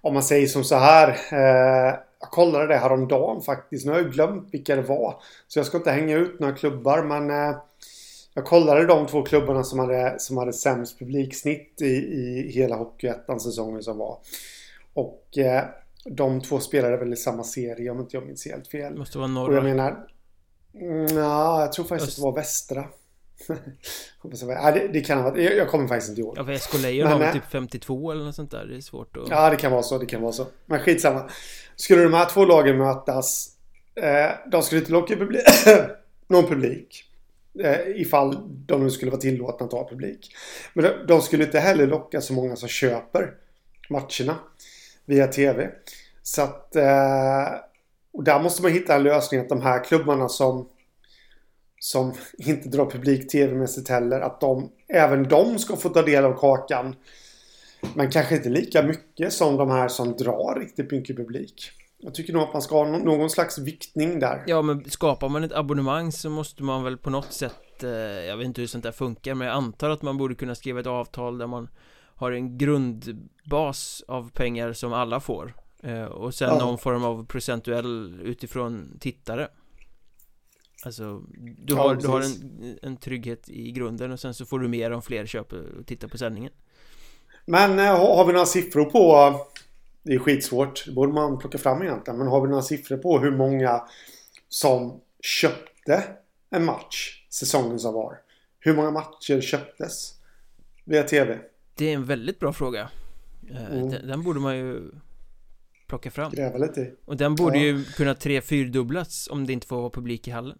om man säger som så här. Eh, jag kollade det här om dagen faktiskt. Nu har jag glömt vilka det var. Så jag ska inte hänga ut några klubbar men eh, jag kollade de två klubbarna som hade, som hade sämst publiksnitt i, i hela Hockeyettan-säsongen som var. Och eh, de två spelade väl i samma serie om inte jag minns helt fel. Det måste vara norra. Och jag menar... Ja, jag tror faktiskt Öst. att det var västra. Nej, det, det kan varit. Jag, jag kommer faktiskt inte ihåg. Ja, för Lejon har väl typ 52 eller något sånt där. Det är svårt att... Ja, det kan vara så. Det kan vara så. Men skitsamma. Skulle de här två lagen mötas. Eh, de skulle inte locka publik, någon publik. Eh, ifall de nu skulle vara tillåtna att ha publik. Men de, de skulle inte heller locka så många som köper matcherna via tv. Så att... Eh, och där måste man hitta en lösning att de här klubbarna som som inte drar publik tv-mässigt heller, att de, även de ska få ta del av kakan. Men kanske inte lika mycket som de här som drar riktigt mycket publik. Jag tycker nog att man ska ha någon slags viktning där. Ja, men skapar man ett abonnemang så måste man väl på något sätt, eh, jag vet inte hur sånt där funkar, men jag antar att man borde kunna skriva ett avtal där man har en grundbas av pengar som alla får och sen ja. någon form av procentuell utifrån tittare Alltså, du har, ja, du har en, en trygghet i grunden och sen så får du mer om fler köper och tittar på sändningen Men eh, har vi några siffror på Det är skitsvårt, det borde man plocka fram egentligen Men har vi några siffror på hur många som köpte en match säsongen som var? Hur många matcher köptes via TV? Det är en väldigt bra fråga eh, mm. den, den, borde man ju plocka fram Gräva lite Och den borde ja. ju kunna tre fyrdubblas om det inte får vara publik i hallen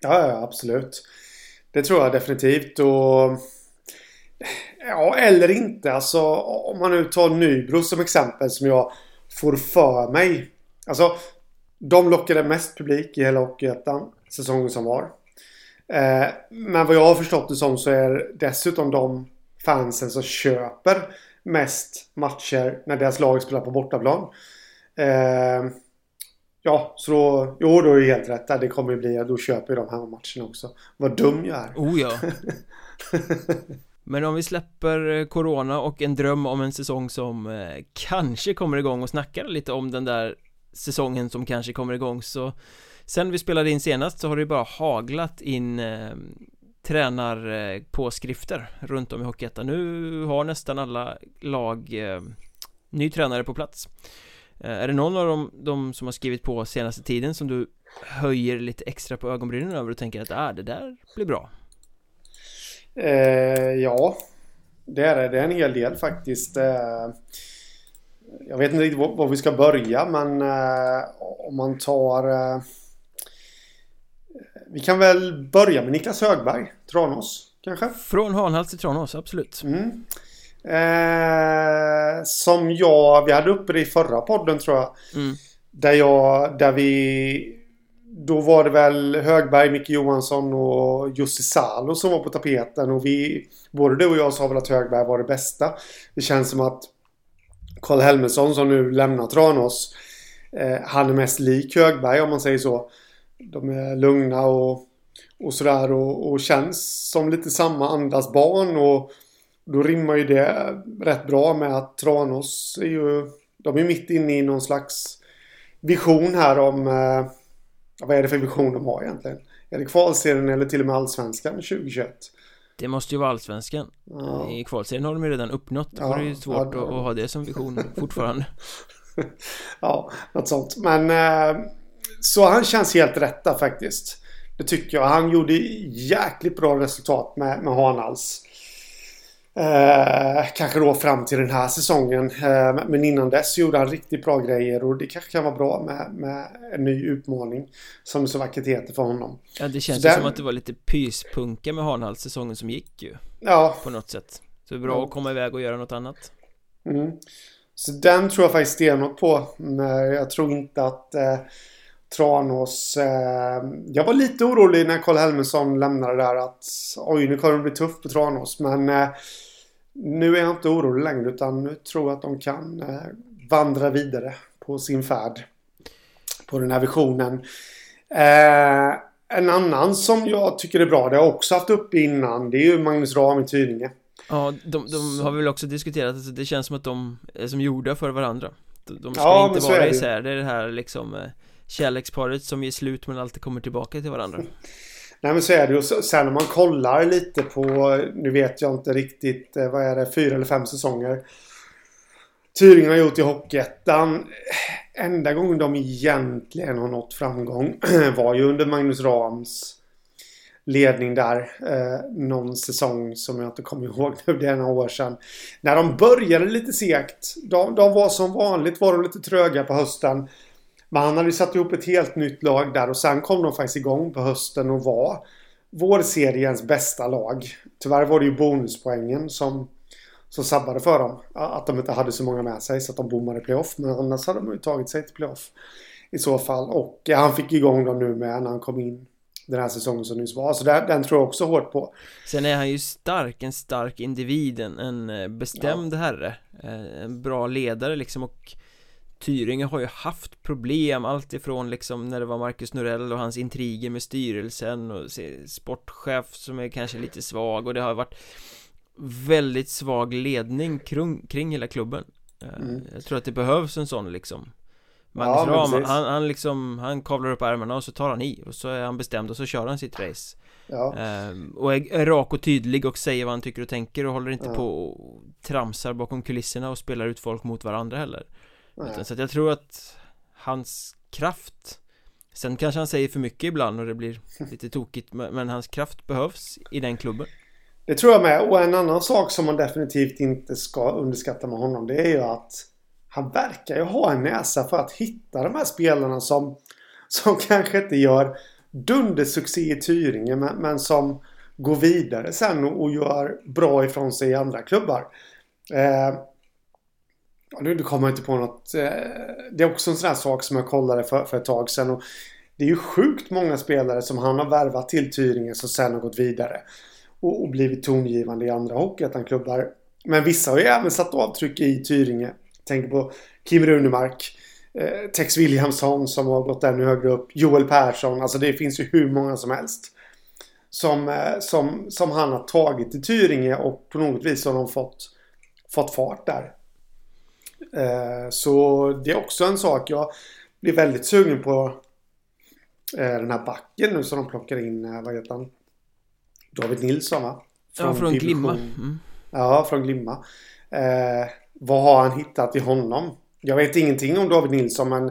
Ja, ja, absolut Det tror jag definitivt och Ja, eller inte. Alltså om man nu tar Nybro som exempel som jag får för mig. Alltså de lockade mest publik i hela Hockeyettan säsongen som var. Eh, men vad jag har förstått det som så är dessutom de fansen som köper mest matcher när deras lag spelar på bortaplan. Eh, ja, så då, jo, då är det helt rätt. Det kommer ju bli, då köper ju de här matcherna också. Vad dum jag är. Oh ja. Men om vi släpper eh, Corona och en dröm om en säsong som eh, kanske kommer igång och snackar lite om den där säsongen som kanske kommer igång så Sen vi spelade in senast så har det bara haglat in eh, tränarpåskrifter runt om i Hockeyettan Nu har nästan alla lag eh, ny tränare på plats eh, Är det någon av dem, de som har skrivit på senaste tiden som du höjer lite extra på ögonbrynen över och tänker att ah, det där blir bra? Eh, ja, det är det. Det är en hel del faktiskt. Eh, jag vet inte riktigt var, var vi ska börja men eh, om man tar... Eh, vi kan väl börja med Niklas Högberg, Tranås kanske? Från Hanhals till Tranås, absolut. Mm. Eh, som jag, vi hade uppe det i förra podden tror jag. Mm. Där jag, där vi då var det väl Högberg, Micke Johansson och Jussi Salo som var på tapeten. Och vi, både du och jag sa väl att Högberg var det bästa. Det känns som att Karl Helmersson som nu lämnar Tranås. Eh, han är mest lik Högberg om man säger så. De är lugna och, och sådär och, och känns som lite samma andas barn. Och då rimmar ju det rätt bra med att Tranås är ju... De är mitt inne i någon slags vision här om... Eh, vad är det för vision de har egentligen? Är det kvalserien eller till och med allsvenskan 2021? Det måste ju vara allsvenskan ja. I kvalserien har de ju redan uppnått Då ja, är det ju svårt ja, att, att ha det som vision fortfarande Ja, något sånt Men eh, Så han känns helt rätta faktiskt Det tycker jag Han gjorde jäkligt bra resultat med, med Hanals Eh, kanske då fram till den här säsongen. Eh, men innan dess gjorde han riktigt bra grejer och det kanske kan vara bra med, med en ny utmaning. Som det så vackert heter för honom. Ja det känns ju som att det var lite pyspunka med Hanhals säsongen som gick ju. Ja. På något sätt. Så det är bra ja. att komma iväg och göra något annat. Mm. Så den tror jag faktiskt stenhårt på. Men jag tror inte att eh, Tranås... Eh, jag var lite orolig när Karl Helmersson lämnade där att oj nu kommer det bli tufft på Tranås men eh, nu är jag inte orolig längre utan nu tror jag att de kan eh, vandra vidare på sin färd. På den här visionen. Eh, en annan som jag tycker är bra, det har jag också haft uppe innan, det är ju Magnus Ram i Tyringe. Ja, de, de har väl också diskuterat, alltså det känns som att de är som gjorda för varandra. De ska ja, inte vara isär, det är det här liksom eh, kärleksparet som ger slut men alltid kommer tillbaka till varandra. Nej men så är det ju. Sen om man kollar lite på, nu vet jag inte riktigt, eh, vad är det, fyra eller fem säsonger. Tyringen har gjort i Hockeyettan. Enda gången de egentligen har nått framgång var ju under Magnus Rams ledning där. Eh, någon säsong som jag inte kommer ihåg nu, det är några år sedan. När de började lite segt. De, de var som vanligt var de lite tröga på hösten. Men han hade ju satt ihop ett helt nytt lag där och sen kom de faktiskt igång på hösten och var vårseriens bästa lag. Tyvärr var det ju bonuspoängen som, som sabbade för dem. Att de inte hade så många med sig så att de bommade playoff. Men annars hade de ju tagit sig till playoff. I så fall. Och han fick igång dem nu med när han kom in den här säsongen som nyss var. Så den, den tror jag också hårt på. Sen är han ju stark, en stark individ, en, en eh, bestämd ja. herre. Eh, en bra ledare liksom och Tyringe har ju haft problem alltifrån liksom när det var Marcus Norell och hans intriger med styrelsen och sportchef som är kanske lite svag och det har varit väldigt svag ledning kring, kring hela klubben eh, mm. Jag tror att det behövs en sån liksom Magnus ja, Ram, han, han liksom, han kavlar upp ärmarna och så tar han i och så är han bestämd och så kör han sitt race ja. ehm, Och är, är, rak och tydlig och säger vad han tycker och tänker och håller inte ja. på och tramsar bakom kulisserna och spelar ut folk mot varandra heller utan, så att jag tror att hans kraft Sen kanske han säger för mycket ibland och det blir lite tokigt Men hans kraft behövs i den klubben. Det tror jag med. Och en annan sak som man definitivt inte ska underskatta med honom Det är ju att Han verkar ju ha en näsa för att hitta de här spelarna som Som kanske inte gör dundersuccé i Tyringe men, men som Går vidare sen och, och gör bra ifrån sig i andra klubbar. Eh, nu kommer jag inte på något. Eh, det är också en sån här sak som jag kollade för, för ett tag sedan. Och det är ju sjukt många spelare som han har värvat till Tyringe som sen har gått vidare. Och, och blivit tongivande i andra hockeyettan-klubbar. Men vissa har ju även satt avtryck i Tyringe. Tänk på Kim Runemark. Eh, Tex Williamson som har gått ännu högre upp. Joel Persson. Alltså det finns ju hur många som helst. som, eh, som, som han har tagit i Tyringe och på något vis har de fått, fått fart där. Eh, så det är också en sak. Jag blir väldigt sugen på eh, den här backen nu som de plockar in. Vad heter han? David Nilsson va? Från ja, från Glimma. Mm. Ja, från Glimma. Eh, vad har han hittat i honom? Jag vet ingenting om David Nilsson men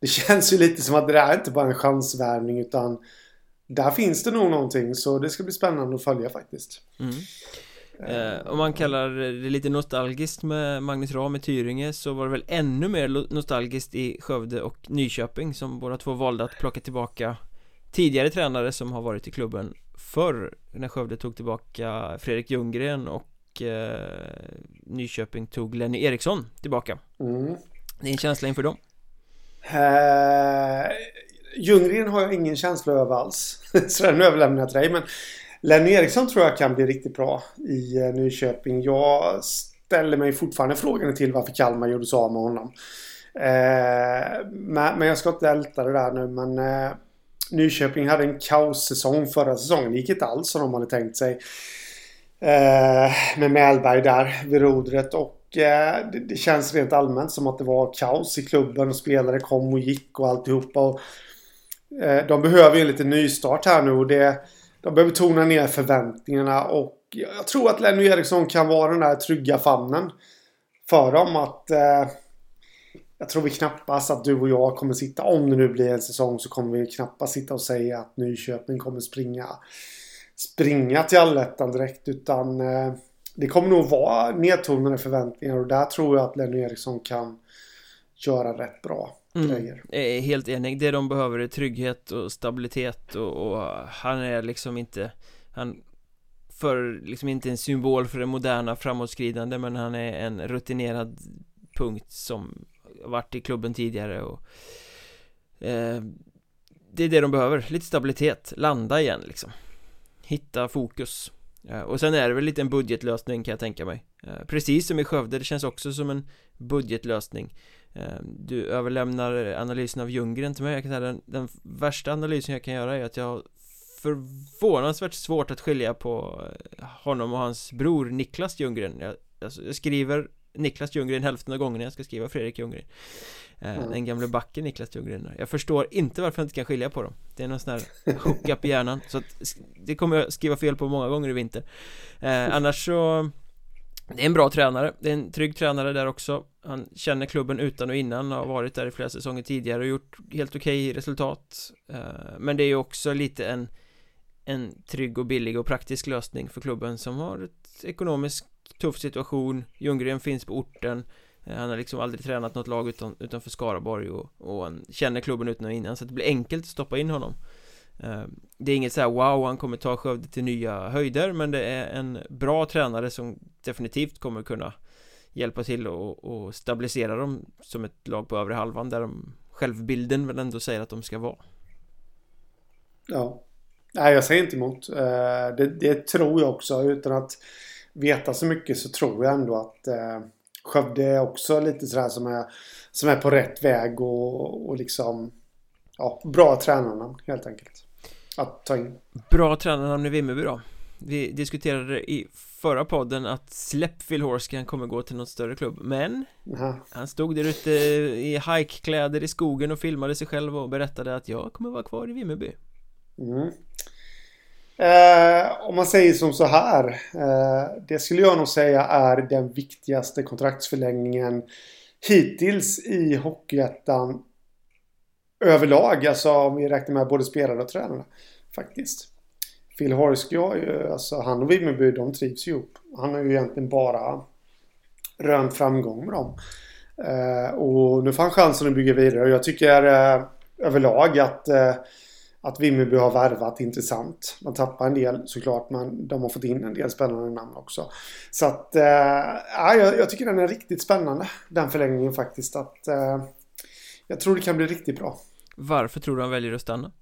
det känns ju lite som att det är inte bara en chansvärvning utan där finns det nog någonting så det ska bli spännande att följa faktiskt. Mm. Eh, om man kallar det lite nostalgiskt med Magnus Rahm i Tyringe så var det väl ännu mer nostalgiskt i Skövde och Nyköping som båda två valde att plocka tillbaka tidigare tränare som har varit i klubben förr när Skövde tog tillbaka Fredrik Ljunggren och eh, Nyköping tog Lenny Eriksson tillbaka. Mm. Det är en känsla inför dem. Uh, Ljunggren har jag ingen känsla över alls. Så den överlämnar jag till dig men Lenny Eriksson tror jag kan bli riktigt bra i eh, Nyköping Jag ställer mig fortfarande frågan till varför Kalmar gjorde sig av med honom eh, men, men jag ska inte älta det där nu men eh, Nyköping hade en kaossäsong förra säsongen. Det gick inte alls som de hade tänkt sig. Eh, med Mälberg där vid rodret och det, det, känns rent allmänt som att det var kaos i klubben och spelare kom och gick och alltihopa. Och, de behöver ju en liten nystart här nu och det, de behöver tona ner förväntningarna och jag tror att Lenny Eriksson kan vara den där trygga famnen för dem att eh, jag tror vi knappast att du och jag kommer sitta, om det nu blir en säsong, så kommer vi knappast sitta och säga att Nyköping kommer springa springa till allettan direkt. Utan eh, det kommer nog vara nedtonade förväntningar och där tror jag att Lenny Eriksson kan göra rätt bra mm. är helt enig. Det de behöver är trygghet och stabilitet och, och han är liksom inte han för liksom inte en symbol för det moderna framåtskridande men han är en rutinerad punkt som varit i klubben tidigare och eh, Det är det de behöver, lite stabilitet, landa igen liksom. Hitta fokus. Eh, Och sen är det väl lite en budgetlösning kan jag tänka mig. eh, Precis som i Skövde, det känns också som en budgetlösning. Eh, Du överlämnar analysen av Ljunggren till mig. Jag kan säga den, den värsta analysen jag kan göra är att jag har förvånansvärt svårt att skilja på eh, honom och hans bror Niklas Ljunggren. Jag, alltså, jag skriver Niklas Ljunggren hälften av gångerna. Jag ska skriva Fredrik Ljunggren. Eh, mm. Den gamle backen Niklas Ljunggren. Jag förstår inte varför jag inte kan skilja på dem. Det är någon sån här hook-up i hjärnan. Så att det kommer jag skriva fel på många gånger i vinter. Eh, Annars så det är en bra tränare. Det är en trygg tränare där också. Han känner klubben utan och innan Har varit där i flera säsonger tidigare och gjort helt okej okay resultat eh, Men det är ju också lite en En trygg och billig och praktisk lösning för klubben som har ett ekonomiskt tuff situation. Ljunggren finns på orten. Eh, han har liksom aldrig tränat något lag utan, utanför Skaraborg och, och han känner klubben utan och innan så det blir enkelt att stoppa in honom. Eh, det är inget så här wow, han kommer ta Skövde till nya höjder men det är en bra tränare som definitivt kommer kunna hjälpa till och, och stabilisera dem som ett lag på övre halvan där de självbilden väl ändå säger att de ska vara Ja Nej, jag säger inte emot. Eh, det, det tror jag också utan att veta så mycket så tror jag ändå att eh, Skövde är också lite sådär som är, som är på rätt väg och, och liksom ja, bra tränarnamn helt enkelt. Att ta in. Bra tränarnamn i Vimmerby då. Vi diskuterade i förra podden att släpp Phil Horskan kommer gå till något större klubb Men Aha. Han stod där ute i hajkkläder i skogen och filmade sig själv och berättade att jag kommer vara kvar i Vimmerby mm. Eh, om man säger som så här. Eh, det skulle jag nog säga är den viktigaste kontraktsförlängningen hittills i Hockeyettan överlag. Alltså om vi räknar med både spelare och tränare. Faktiskt. Phil Horsk, har ju, eh, alltså han och Vimmerby de trivs ju ihop. Han har ju egentligen bara rönt framgång med dem. Eh, och nu får han chansen att bygga vidare och jag tycker eh, överlag att eh, att Vimmerby har värvat intressant. Man tappar en del såklart men de har fått in en del spännande namn också. Så att, äh, jag, jag tycker den är riktigt spännande den förlängningen faktiskt. Att, eh, jag tror det kan bli riktigt bra. Varför tror du han väljer att stanna?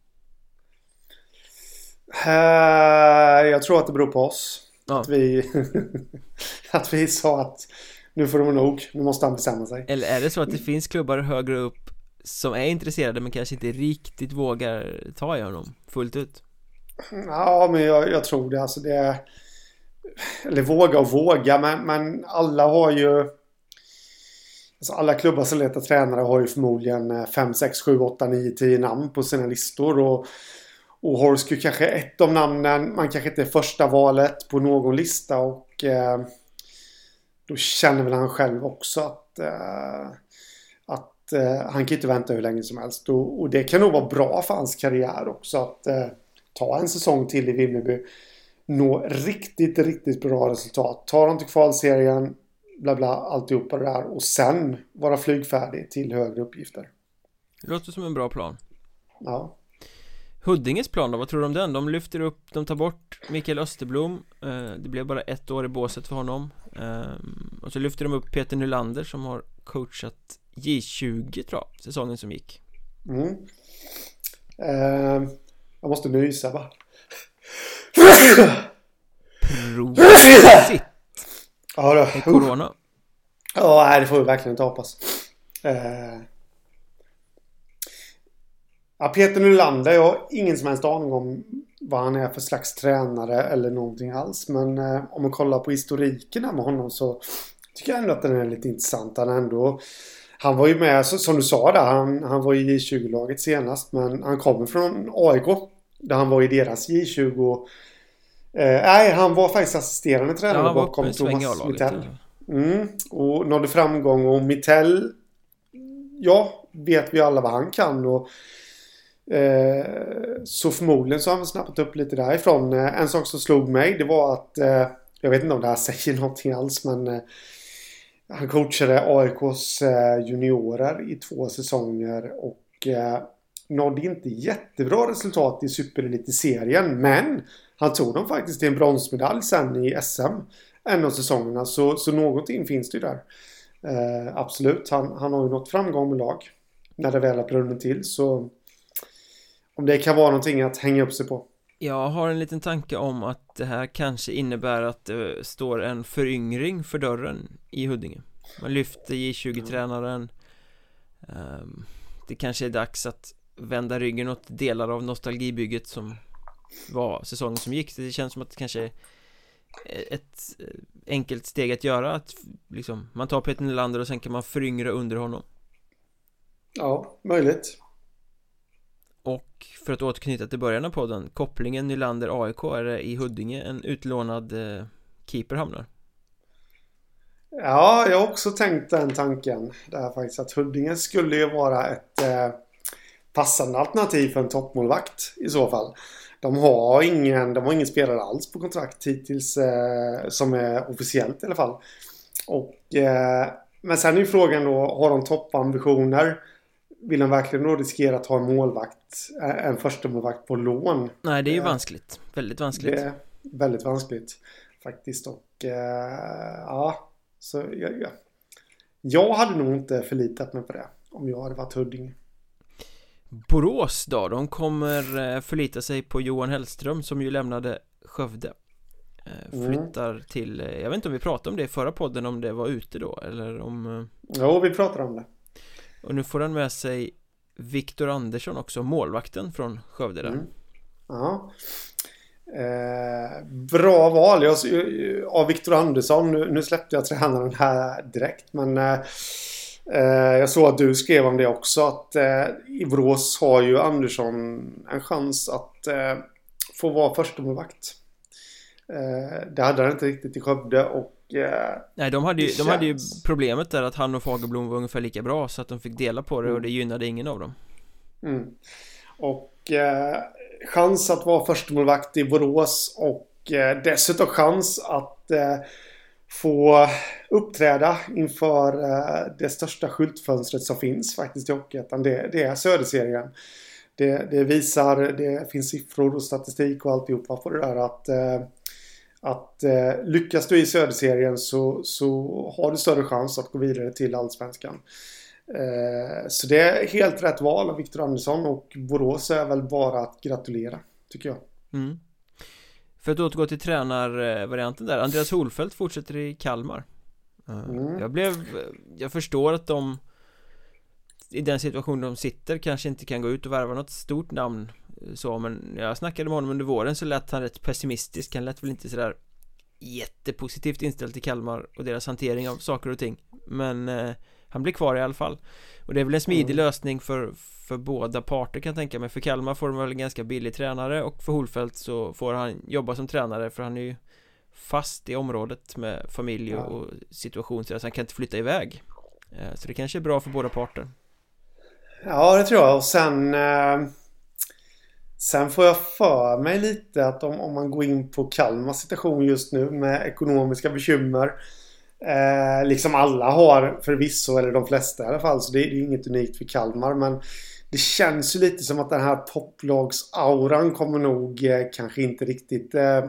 Äh, jag tror att det beror på oss. Ja. Att, vi, att vi sa att nu får de nog, nu måste han bestämma sig. Eller är det så att det finns klubbar högre upp som är intresserade men kanske inte riktigt vågar ta i honom fullt ut Ja, men jag, jag tror det. Alltså det eller våga och våga, men, men alla har ju... Alltså alla klubbar som letar tränare har ju förmodligen 5, 6, 7, 8, 9, 10 namn på sina listor. Och, och Horsky kanske är ett av namnen. Man kanske inte är första valet på någon lista. Och eh, då känner väl han själv också att, eh, att eh, han kan inte vänta hur länge som helst. Och, och, det kan nog vara bra för hans karriär också att eh, ta en säsong till i Vimmerby nå riktigt, riktigt bra resultat. Tar dem till kvalserien, bla bla, alltihopa det där. Och sen vara flygfärdig till högre uppgifter. Det låter som en bra plan. Ja. Huddinges plan då, vad tror du om den? De lyfter upp, de tar bort Mikael Österblom eh, Det blev bara ett år i båset för honom eh, Och så lyfter de upp Peter Nylander som har coachat J20 tror jag, säsongen som gick mm. eh, Jag måste nysa va? Prosit Ja då. Med corona Ja, nej, det får vi verkligen inte hoppas. Eh... Ja, Peter Nylander, jag har ingen som helst aning om vad han är för slags tränare eller någonting alls. Men eh, om man kollar på historiken med honom så tycker jag ändå att den är lite intressant. Han ändå... Han var ju med, som du sa där, han, han var i J20-laget senast. Men han kommer från AIK. Där han var i deras J20 Eh, nej, han var faktiskt assisterande tränare ja, bakom Thomas Mittell. Mm, och nådde framgång och Mittell, ja, vet vi alla vad han kan. Och, eh, så förmodligen så har han snappat upp lite därifrån. Eh, en sak som slog mig det var att, eh, jag vet inte om det här säger någonting alls, men eh, han coachade AIKs eh, juniorer i två säsonger och nådde inte jättebra resultat i superelitserien men han tog dem faktiskt till en bronsmedalj sen i SM. En av säsongerna. Så, så någonting finns det ju där. Eh, absolut. Han, han har ju nått framgång med lag. När det väl har brunnit till. Så om det kan vara någonting att hänga upp sig på. Jag har en liten tanke om att det här kanske innebär att det står en föryngring för dörren i Huddinge. Man lyfter J20-tränaren. Ehm, det kanske är dags att vända ryggen åt delar av nostalgibygget som var säsongen som gick. Det känns som att det kanske är ett enkelt steg att göra att liksom man tar Peter Nylander och sen kan man föryngra under honom. Ja, möjligt. Och för att återknyta till början av podden Kopplingen Nylander-AIK är det i Huddinge en utlånad eh, keeper hamnar? Ja, jag har också tänkt den tanken. Där faktiskt att Huddinge skulle ju vara ett eh, passande alternativ för en toppmålvakt i så fall de har ingen, de har ingen spelare alls på kontrakt hittills eh, som är officiellt i alla fall. Och, eh, men sen är ju frågan då, har de toppambitioner? Vill de verkligen då riskera att ha en målvakt, eh, en första målvakt på lån? Nej, det är ju vanskligt. Väldigt vanskligt. Det är väldigt vanskligt faktiskt. Och eh, ja, så jag, jag, jag hade nog inte förlitat mig på det om jag hade varit Huddinge. Borås då, de kommer eh, förlita sig på Johan Hellström som ju lämnade Skövde eh, mm. Flyttar mm. till, eh, jag vet inte om vi pratade om det i förra podden om det var ute då eller om Jo, vi pratade om det Och nu får han med sig Viktor Andersson också, målvakten från Skövde där mm. Ja eh, Bra val jag, av Viktor Andersson, nu, nu, släppte jag tränaren här direkt men eh, Eh, jag såg att du skrev om det också att eh, i Borås har ju Andersson en chans att eh, få vara förstemålvakt. Det hade han inte riktigt i Skövde och Nej de hade, ju, de hade ju problemet där att han och Fagerblom var ungefär lika bra så att de fick dela på det mm. och det gynnade ingen av dem mm. Och eh, chans att vara förstemålvakt i Borås och eh, dessutom chans att eh, få uppträda inför eh, det största skyltfönstret som finns faktiskt i Hockeyettan. Det, det är Söderserien. Det, det, visar, det finns siffror och statistik och alltihopa på det där att eh, att eh, lyckas du i Söderserien så, så har du större chans att gå vidare till Allsvenskan. Så det är helt rätt val av Viktor Andersson och Borås är väl bara att gratulera, tycker jag. Mm. För att återgå till tränarvarianten där Andreas Holfeldt fortsätter i Kalmar. Eh, mm. Jag blev Jag förstår att de I den situation de sitter kanske inte kan gå ut och värva något stort namn Så men jag snackade med honom under våren så lät han rätt pessimistisk. Han lät väl inte sådär Jättepositivt inställd till Kalmar och deras hantering av saker och ting. Men eh, han blir kvar i alla fall. Och det är väl en smidig mm. lösning för, för båda parter kan jag tänka mig. För Kalmar får de väl en ganska billig tränare och för Holfeldt så får han jobba som tränare för han är ju fast i området med familj och, och situation. Så han kan inte flytta iväg. Eh, Så det kanske är bra för båda parter. Ja det tror jag. Och sen eh, Sen får jag för mig lite att om, om man går in på Kalmars situation just nu med ekonomiska bekymmer Eh, liksom alla har förvisso, eller de flesta i alla fall. Så det, det är inget unikt för Kalmar. Men det känns ju lite som att den här topplagsauran kommer nog eh, kanske inte riktigt eh,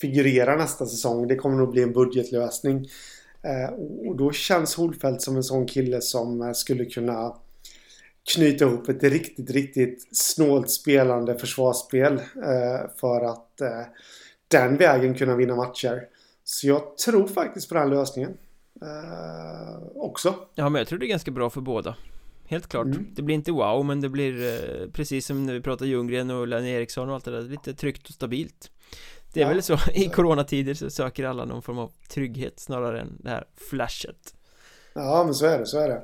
figurera nästa säsong. Det kommer nog bli en budgetlösning. Eh, och då känns Holfeldt som en sån kille som eh, skulle kunna knyta ihop ett riktigt, riktigt snålt spelande försvarsspel eh, för att eh, den vägen kunna vinna matcher. Så jag tror faktiskt på den lösningen. Eh, också. Ja, men jag tror det är ganska bra för båda. Helt klart. Mm. Det blir inte wow, men det blir eh, precis som när vi pratar Ljunggren och Lenny Eriksson och allt det där, lite tryggt och stabilt. Det är ja. väl så, i coronatider så söker alla någon form av trygghet snarare än det här flashet. Ja, men så är det, så är det.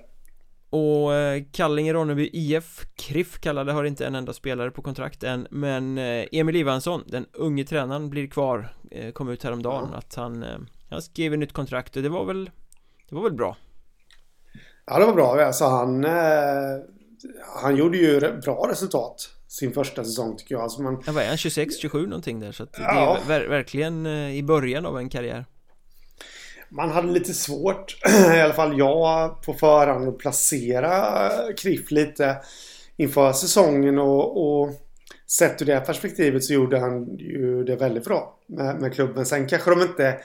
Och eh, Kallinge Ronneby IF KRIF kallade har inte en enda spelare på kontrakt än Men eh, Emil Ivansson, den unge tränaren, blir kvar eh, Kom ut häromdagen ja. att han, han skrev ett nytt kontrakt och det var väl Det var väl bra. Ja det var bra, alltså han Han gjorde ju bra resultat Sin första säsong tycker jag. Alltså man... Ja vad är han, 26, 27 någonting där så att ja. det är ver verkligen i början av en karriär man hade lite svårt, i alla fall jag på förhand, att placera Kriff lite inför säsongen och, och sett ur det perspektivet så gjorde han ju det väldigt bra med, med klubben. Sen kanske de inte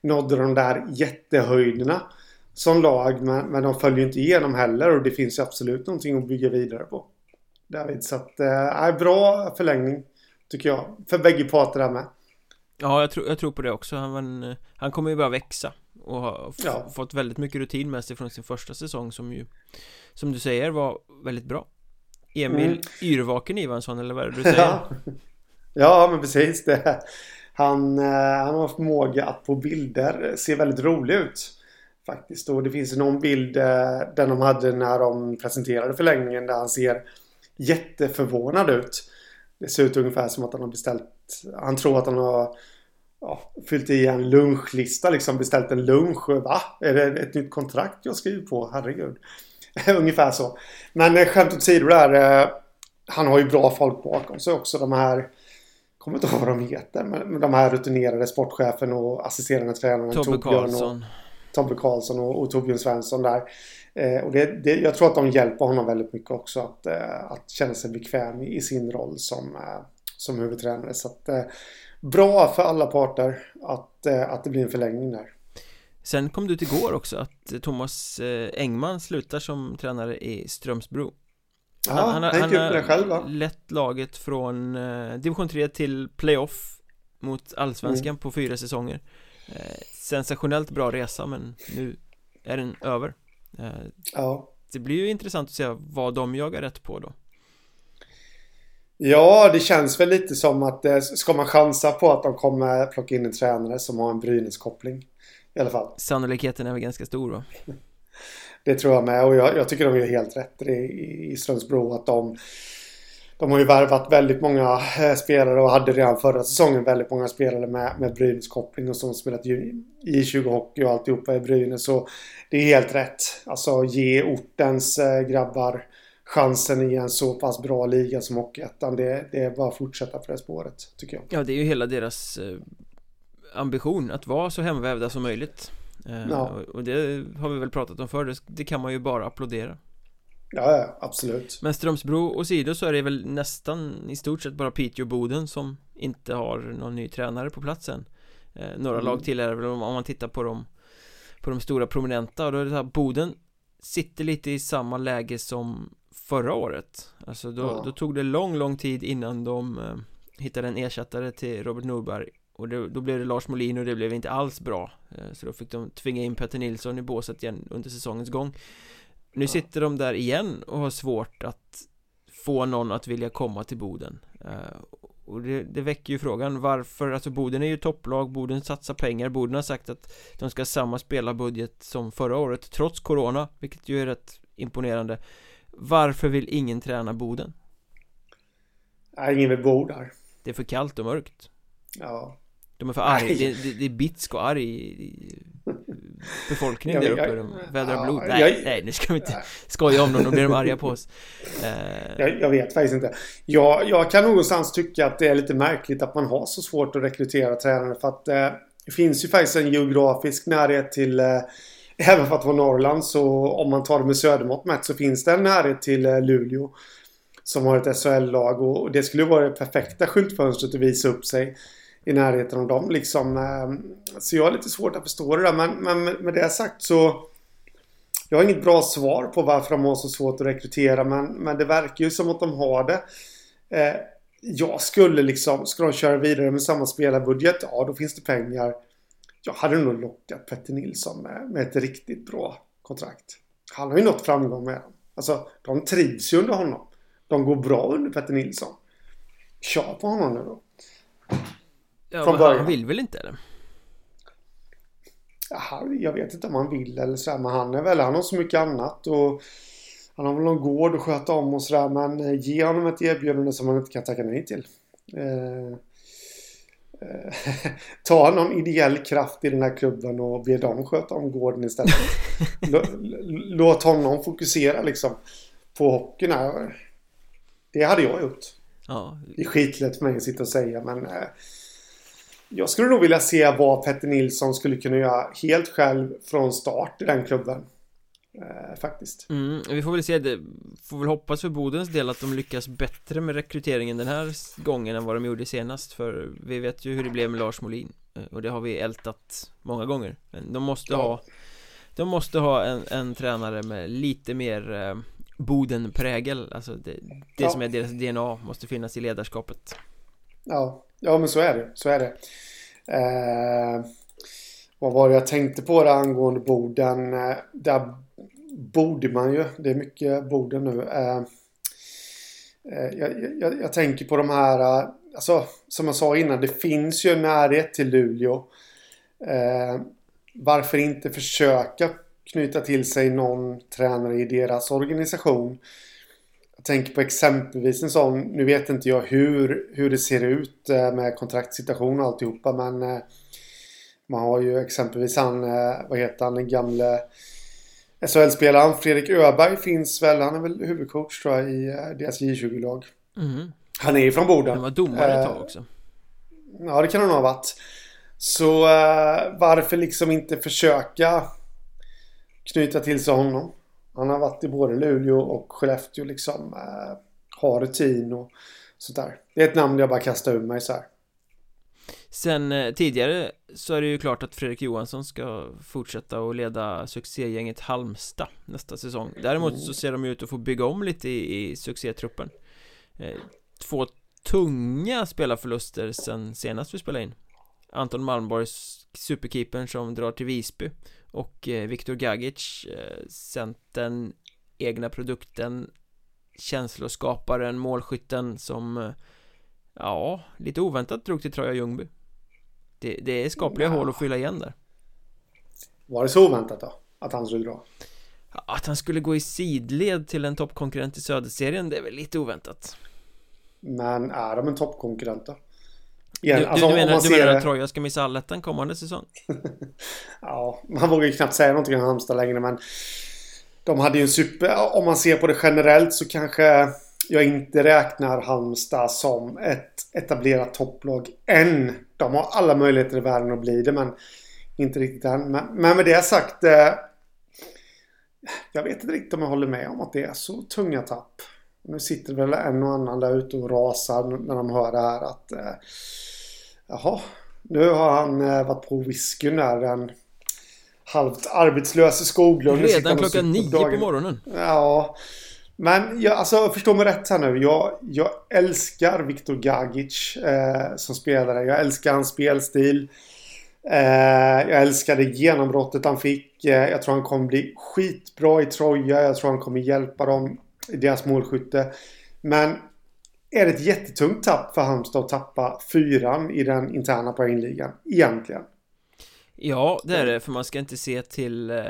nådde de där jättehöjderna som lag men, men de följer inte igenom heller och det finns ju absolut någonting att bygga vidare på. David, så att, eh, bra förlängning tycker jag. För bägge parter där med. Ja, jag tror, jag tror på det också. Han, eh, han kommer ju bara växa och har ja. fått väldigt mycket rutin med sig från sin första säsong som ju Som du säger var väldigt bra Emil mm. Yrvaken Ivansson eller vad är det du säger? Ja, ja men precis det han, eh, han har förmåga att på bilder se väldigt rolig ut Faktiskt och det finns någon bild eh, Den de hade när de presenterade förlängningen där han ser Jätteförvånad ut Det ser ut ungefär som att han har beställt Han tror att han har ja, fyllt i en lunchlista liksom beställt en lunch. Va? Är det ett nytt kontrakt jag skriver på? Herregud. Ungefär så. Men eh, skämt åsido där. Eh, han har ju bra folk bakom sig också. De här kommer inte ihåg vad de heter. Men de här rutinerade sportchefen och assisterande tränaren. Tobbe Karlsson. Tobbe Karlsson och, och Torbjörn Svensson där. Eh, och det, det, jag tror att de hjälper honom väldigt mycket också att, eh, att känna sig bekväm i, i sin roll som, eh, som huvudtränare. Så att, bra för alla parter att, eh, att det blir en förlängning där. Sen kom du till går också att Thomas eh, Engman slutar som tränare i Strömsbro. Ja, han, han, han, han har själv, lett laget från eh, division 3 till playoff mot allsvenskan mm. på fyra säsonger. Sensationellt bra resa men nu är den över. Ja. Det blir ju intressant att se vad de jagar rätt på då Ja, det känns väl lite som att eh, ska man chansa på att de kommer plocka in en tränare som har en Brynäs-koppling. I alla fall. Sannolikheten är väl ganska stor då? det tror jag med och jag, jag tycker de gör helt rätt i, i Strömsbro att de de har ju värvat väldigt många eh, spelare och hade redan förra säsongen väldigt många spelare med, med Brynäs koppling och som spelat i 20 hockey och alltihopa i Brynäs. Så det är helt rätt. Alltså ge ortens eh, grabbar chansen i en så pass bra liga som Hockeyettan. Det, det är bara att fortsätta på det spåret, tycker jag. Ja, det är ju hela deras eh, ambition att vara så hemvävda som möjligt. Eh, ja. Och det har vi väl pratat om förr, det, kan man ju bara applådera. Ja, ja, absolut. Men Strömsbro och Sido så är det väl nästan i stort sett bara Piteå och Boden som inte har någon ny tränare på platsen. Eh, några mm. lag till är väl om man tittar på dem på de stora prominenta och då är det så här Boden sitter lite i samma läge som förra året. Alltså då, ja. då tog det lång, lång tid innan de eh, hittade en ersättare till Robert Norberg. Och det, då blev det Lars Molin och det blev inte alls bra. Eh, Så då fick de tvinga in Petter Nilsson i båset igen under säsongens gång. Nu ja. sitter de där igen och har svårt att få någon att vilja komma till Boden. Uh, och det, det, väcker ju frågan varför, alltså Boden är ju topplag, Boden satsar pengar, Boden har sagt att de ska ha samma spelarbudget som förra året trots Corona, vilket ju är rätt imponerande. Varför vill ingen träna Boden? Nej, ingen vill bo där. Det är för kallt och mörkt. Ja. De är för arga, det, det, det, är bitsk och arg befolkning där uppe, de vädrar ja, blod Nej, jag, nej, nu ska vi inte nej. skoja om dem, då blir de arga på oss eh. jag, jag, vet faktiskt inte jag, jag kan någonstans tycka att det är lite märkligt att man har så svårt att rekrytera tränare för att eh, det finns ju faktiskt en geografisk närhet till eh, Även för att vara Norrland så om man tar det med södermått mätt så finns det en närhet till eh, Luleå. Som har ett SHL-lag och det skulle vara det perfekta skyltfönstret att visa upp sig i närheten av dem liksom. Ehm, så jag har lite svårt att förstå det där. Men, men med det sagt så jag har inget bra svar på varför de har så svårt att rekrytera men, men det verkar ju som att de har det. Eh, jag skulle liksom, ska de köra vidare med samma spelarbudget? Ja, då finns det pengar. Jag hade nog lockat Petter Nilsson med, med ett riktigt bra kontrakt. Han har ju nått framgång med dem. Alltså, de trivs ju under honom. De går bra under Petter Nilsson. Kör på honom nu då. Ja, Från början. han vill väl inte eller? jag vet inte om han vill eller så men han är väl, han har så mycket annat och han har väl någon gård att sköta om och sådär men eh, ge honom ett erbjudande som han inte kan tacka nej till. Eh, eh, ta någon ideell kraft i den här klubben och be dem sköta om gården istället. Låt honom fokusera liksom på hockeyn här. Det hade jag gjort. Ja. Det är skitlätt för mig att sitta och säga men eh, jag skulle nog vilja se vad Petter Nilsson skulle kunna göra helt själv från start i den klubben. Eh, faktiskt. Mm, vi får väl se, det får väl hoppas för Bodens del att de lyckas bättre med rekryteringen den här gången än vad de gjorde senast För vi vet ju hur det blev med Lars Molin eh, Och det har vi ältat många gånger Men de måste ja. ha De måste ha en, en tränare med lite mer eh, Boden-prägel Alltså det, det ja. som är deras DNA måste finnas i ledarskapet Ja, ja men så är det. Så är det. Eh, vad var det jag tänkte på det angående Boden? Eh, där borde man ju. Det är mycket Boden nu. Eh, eh jag, jag, jag, tänker på de här, eh, alltså som jag sa innan, det finns ju en närhet till Luleå. Eh, varför inte försöka knyta till sig någon tränare i deras organisation? Jag tänker på exempelvis en sån, nu vet inte jag hur, hur det ser ut eh, med kontraktssituation och alltihopa men eh, man har ju exempelvis han, eh, vad heter han, den gamle SHL-spelaren Fredrik Öberg finns väl, han är väl huvudcoach tror jag i deras J20-lag. Mm. Han är ju från Boden. Han var domare ett tag också. Ja, det kan han ha varit. Så varför liksom inte försöka knyta till sig honom? Han har varit i både Luleå och Skellefteå liksom. Eh, har rutin och sånt där. Det är ett namn jag bara kastar ur mig så här. Sen eh, tidigare så är det ju klart att Fredrik Johansson ska fortsätta och leda succégänget Halmstad nästa säsong Däremot så ser de ut att få bygga om lite i, i succétruppen eh, Två tunga spelarförluster sen senast vi spelade in Anton Malmborgs superkeepern som drar till Visby och eh, Viktor Gagic eh, Centern Egna produkten Känsloskaparen, målskytten som eh, Ja, lite oväntat drog till Troja Ljungby det, det är skapliga ja. hål att fylla igen där Var det så oväntat då? Att han skulle dra? Att han skulle gå i sidled till en toppkonkurrent i Söderserien, det är väl lite oväntat Men är de en toppkonkurrent då? Igen, du, alltså, du, menar, du menar att Troja ska missa allettan kommande säsong? ja, man vågar ju knappt säga någonting om Halmstad längre men De hade ju en super... Om man ser på det generellt så kanske jag inte räknar Halmstad som ett etablerat topplag än. De har alla möjligheter i världen att bli det men inte riktigt än. Men, men med det sagt. Eh, jag vet inte riktigt om jag håller med om att det är så tunga tapp. Nu sitter väl en och annan där ute och rasar när de hör det här att eh, Jaha, nu har han eh, varit på whiskyn där den halvt arbetslöse Skoglund. Redan klockan nio på, på morgonen. Ja. Men jag, alltså förstå mig rätt här nu. Jag, jag älskar Viktor Gagic eh, som spelare. Jag älskar hans spelstil. Eh, jag älskar det genombrottet han fick. Eh, jag tror han kommer bli skitbra i Troja. Jag tror han kommer hjälpa dem deras målskytte. Men är det ett jättetungt tapp för Halmstad att tappa fyran i den interna poängligan. Egentligen. Ja, det är det, för man ska inte se till eh,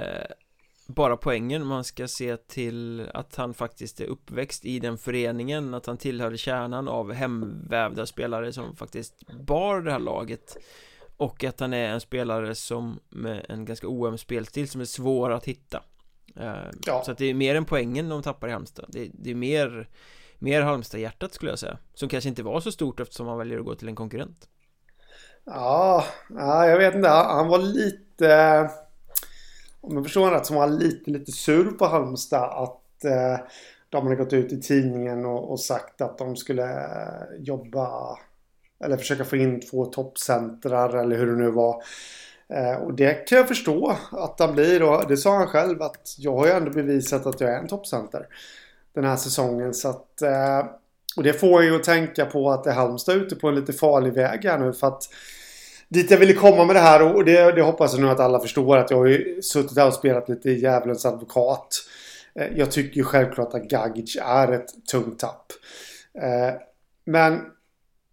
bara poängen, man ska se till att han faktiskt är uppväxt i den föreningen, att han tillhörde kärnan av hemvävda spelare som faktiskt bar det här laget och att han är en spelare som med en ganska oöm spelstil som är svår att hitta ja. Så att det är mer än poängen de tappar i Halmstad Det, det är mer Mer Halmstad-hjärtat skulle jag säga Som kanske inte var så stort eftersom han väljer att gå till en konkurrent Ja, ja jag vet inte Han var lite Om jag förstår rätt så var han lite, lite sur på Halmstad att eh, De hade gått ut i tidningen och, och sagt att de skulle eh, jobba eller försöka få in två toppcentrar eller hur det nu var. Eh, och det kan jag förstå att han blir och det sa han själv att jag har ju ändå bevisat att jag är en toppcenter den här säsongen. Så att, eh, och det får ju att tänka på att det är Halmstad ute på en lite farlig väg här nu för att dit jag ville komma med det här och det, det hoppas jag nu att alla förstår att jag har ju suttit här och spelat lite djävulens advokat. Eh, jag tycker ju självklart att Gagic är ett tungt tapp. Men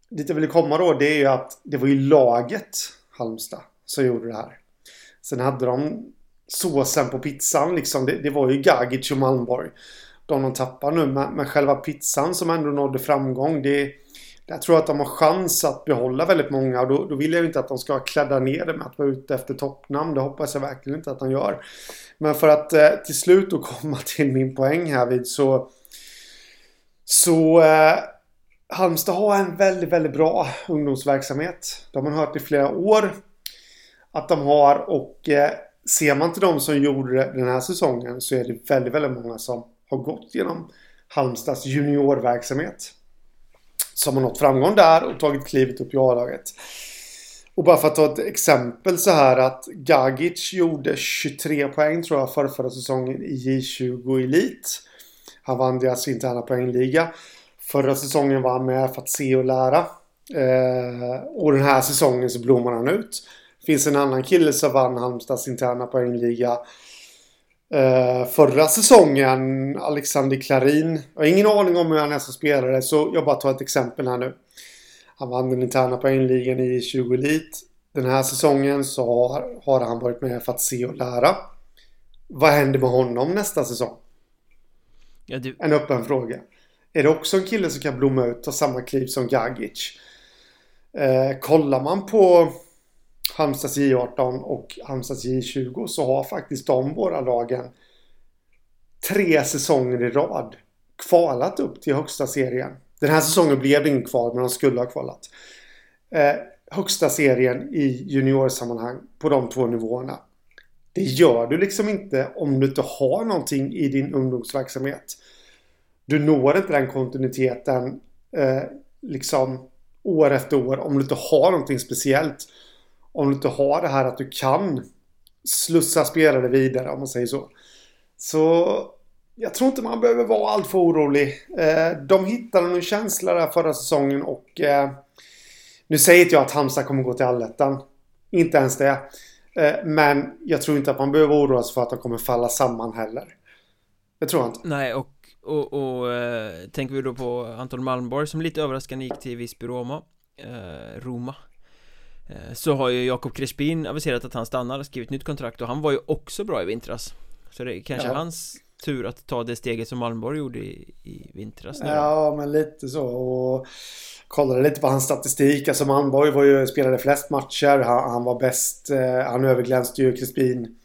dit jag ville komma då det är ju att det var ju laget Halmstad som gjorde det här. Sen hade de såsen på pizzan liksom. Det, det var ju Gagic och Malmborg. De de tappar nu. Men, men själva pizzan som ändå nådde framgång. Det, jag tror att de har chans att behålla väldigt många. Och då, då vill jag ju inte att de ska klädda ner det med att vara ute efter toppnamn. Det hoppas jag verkligen inte att de gör. Men för att eh, till slut då komma till min poäng här vid så... Så... Eh, Halmstad har en väldigt, väldigt bra ungdomsverksamhet. De har man hört i flera år att de har och eh, ser man till de som gjorde det den här säsongen så är det väldigt, väldigt många som har gått genom Halmstads juniorverksamhet. Som har nått framgång där och tagit klivet upp i A-laget. Och bara för att ta ett exempel så här att Gagic gjorde 23 poäng tror jag förra, förra säsongen i J20 Elit. Han vann deras interna poängliga. Förra säsongen var han med för att se och lära. Eh, och den här säsongen så blommar han ut. Finns en annan kille som vann Halmstads interna poängliga. Eh, förra säsongen, Alexander Klarin. Jag har ingen aning om hur han är som spelare så jag bara tar ett exempel här nu. Han vann den interna poängligan i 20 Elit. Den här säsongen så har, har han varit med för att se och lära. Vad händer med honom nästa säsong? Ja, du... En öppen fråga. Är det också en kille som kan blomma ut, ta samma kliv som Gagic? Eh, kollar man på Halmstads J18 och Halmstads J20 så har faktiskt de båda lagen tre säsonger i rad kvalat upp till högsta serien. Den här säsongen blev det ingen kval men de skulle ha kvalat. Eh, högsta serien i juniorsammanhang på de två nivåerna. Det gör du liksom inte om du inte har någonting i din ungdomsverksamhet du når inte den kontinuiteten eh, liksom år efter år om du inte har någonting speciellt. Om du inte har det här att du kan slussa spelare vidare om man säger så. Så jag tror inte man behöver vara alltför orolig. Eh, de hittade en känsla där förra säsongen och eh, nu säger inte jag att Halmstad kommer gå till allettan. Inte ens det. Eh, men jag tror inte att man behöver oroa sig för att de kommer falla samman heller. Det tror jag inte. Nej, och och, och eh, tänker vi då på Anton Malmborg som lite överraskande gick till Visby Roma eh, Roma så har ju Jakob Crespin aviserat att han stannar, skrivit nytt kontrakt och han var ju också bra i vintras Så det är kanske ja. hans tur att ta det steget som Malmborg gjorde i, i vintras nu. Ja, men lite så och kollade lite på hans statistik. Alltså Malmborg var ju, spelade flest matcher. Han, han var bäst. Eh, han överglänste ju Crespin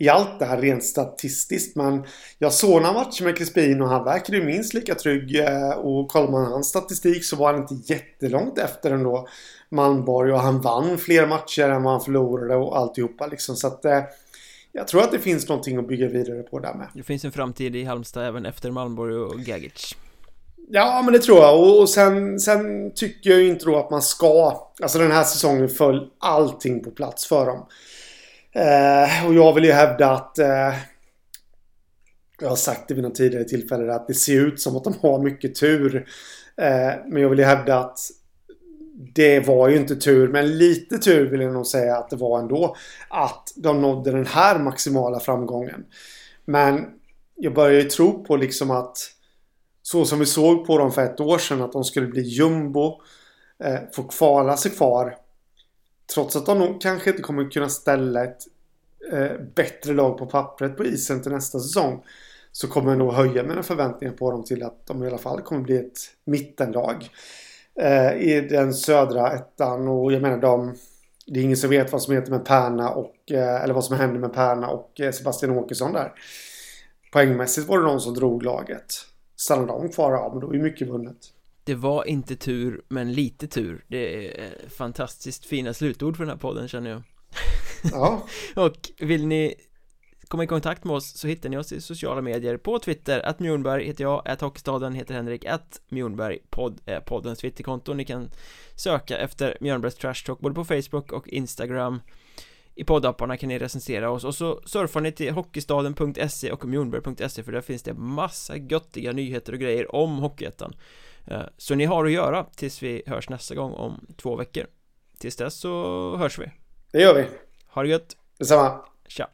i allt det här rent statistiskt. Men jag såg några matcher med Crispin och han verkade ju minst lika trygg. Eh, och kollar man hans statistik så var han inte jättelångt efter ändå. Malmborg och han vann fler matcher än vad han förlorade och alltihopa liksom. Så att eh, jag tror att det finns någonting att bygga vidare på där med. Det finns en framtid i Halmstad även efter Malmborg och Gagic. Ja, men det tror jag. Och, och sen, sen tycker jag ju inte då att man ska... Alltså den här säsongen föll allting på plats för dem. Eh, och jag vill ju hävda att eh, jag har sagt det vid något tidigare tillfälle att det ser ut som att de har mycket tur. Eh, men jag vill ju hävda att det var ju inte tur, men lite tur vill jag nog säga att det var ändå. Att de nådde den här maximala framgången. Men jag börjar ju tro på liksom att så som vi såg på dem för ett år sedan att de skulle bli jumbo. Eh, få kvala sig kvar. Trots att de nog kanske inte kommer kunna ställa ett eh, bättre lag på pappret på isen till nästa säsong. Så kommer jag nog höja mina förväntningar på dem till att de i alla fall kommer bli ett mittenlag. Eh, I den södra ettan och jag menar de det är ingen som vet vad som heter med Perna och eh, eller vad som händer med Perna och eh, Sebastian Åkesson där. Poängmässigt var det de som drog laget. Stannar de kvar, ja men då är mycket vunnet. Det var inte tur, men lite tur. Det är eh, fantastiskt fina slutord för den här podden känner jag. Ja. och vill ni komma i kontakt med oss så hittar ni oss i sociala medier på Twitter, att Mjornberg heter jag, att Hockeystaden heter Henrik, att Mjornberg podd är poddens Twitterkonto, ni kan söka efter Mjörnbergs Trash Talk både på Facebook och Instagram i poddapparna kan ni recensera oss och så surfar ni till hockeystaden.se och mjornberg.se för där finns det massa göttiga nyheter och grejer om Hockeyettan eh, Så ni har att göra tills vi hörs nästa gång om två veckor. Tills dess så hörs vi. Det gör vi. Ha det gött. Detsamma. Tja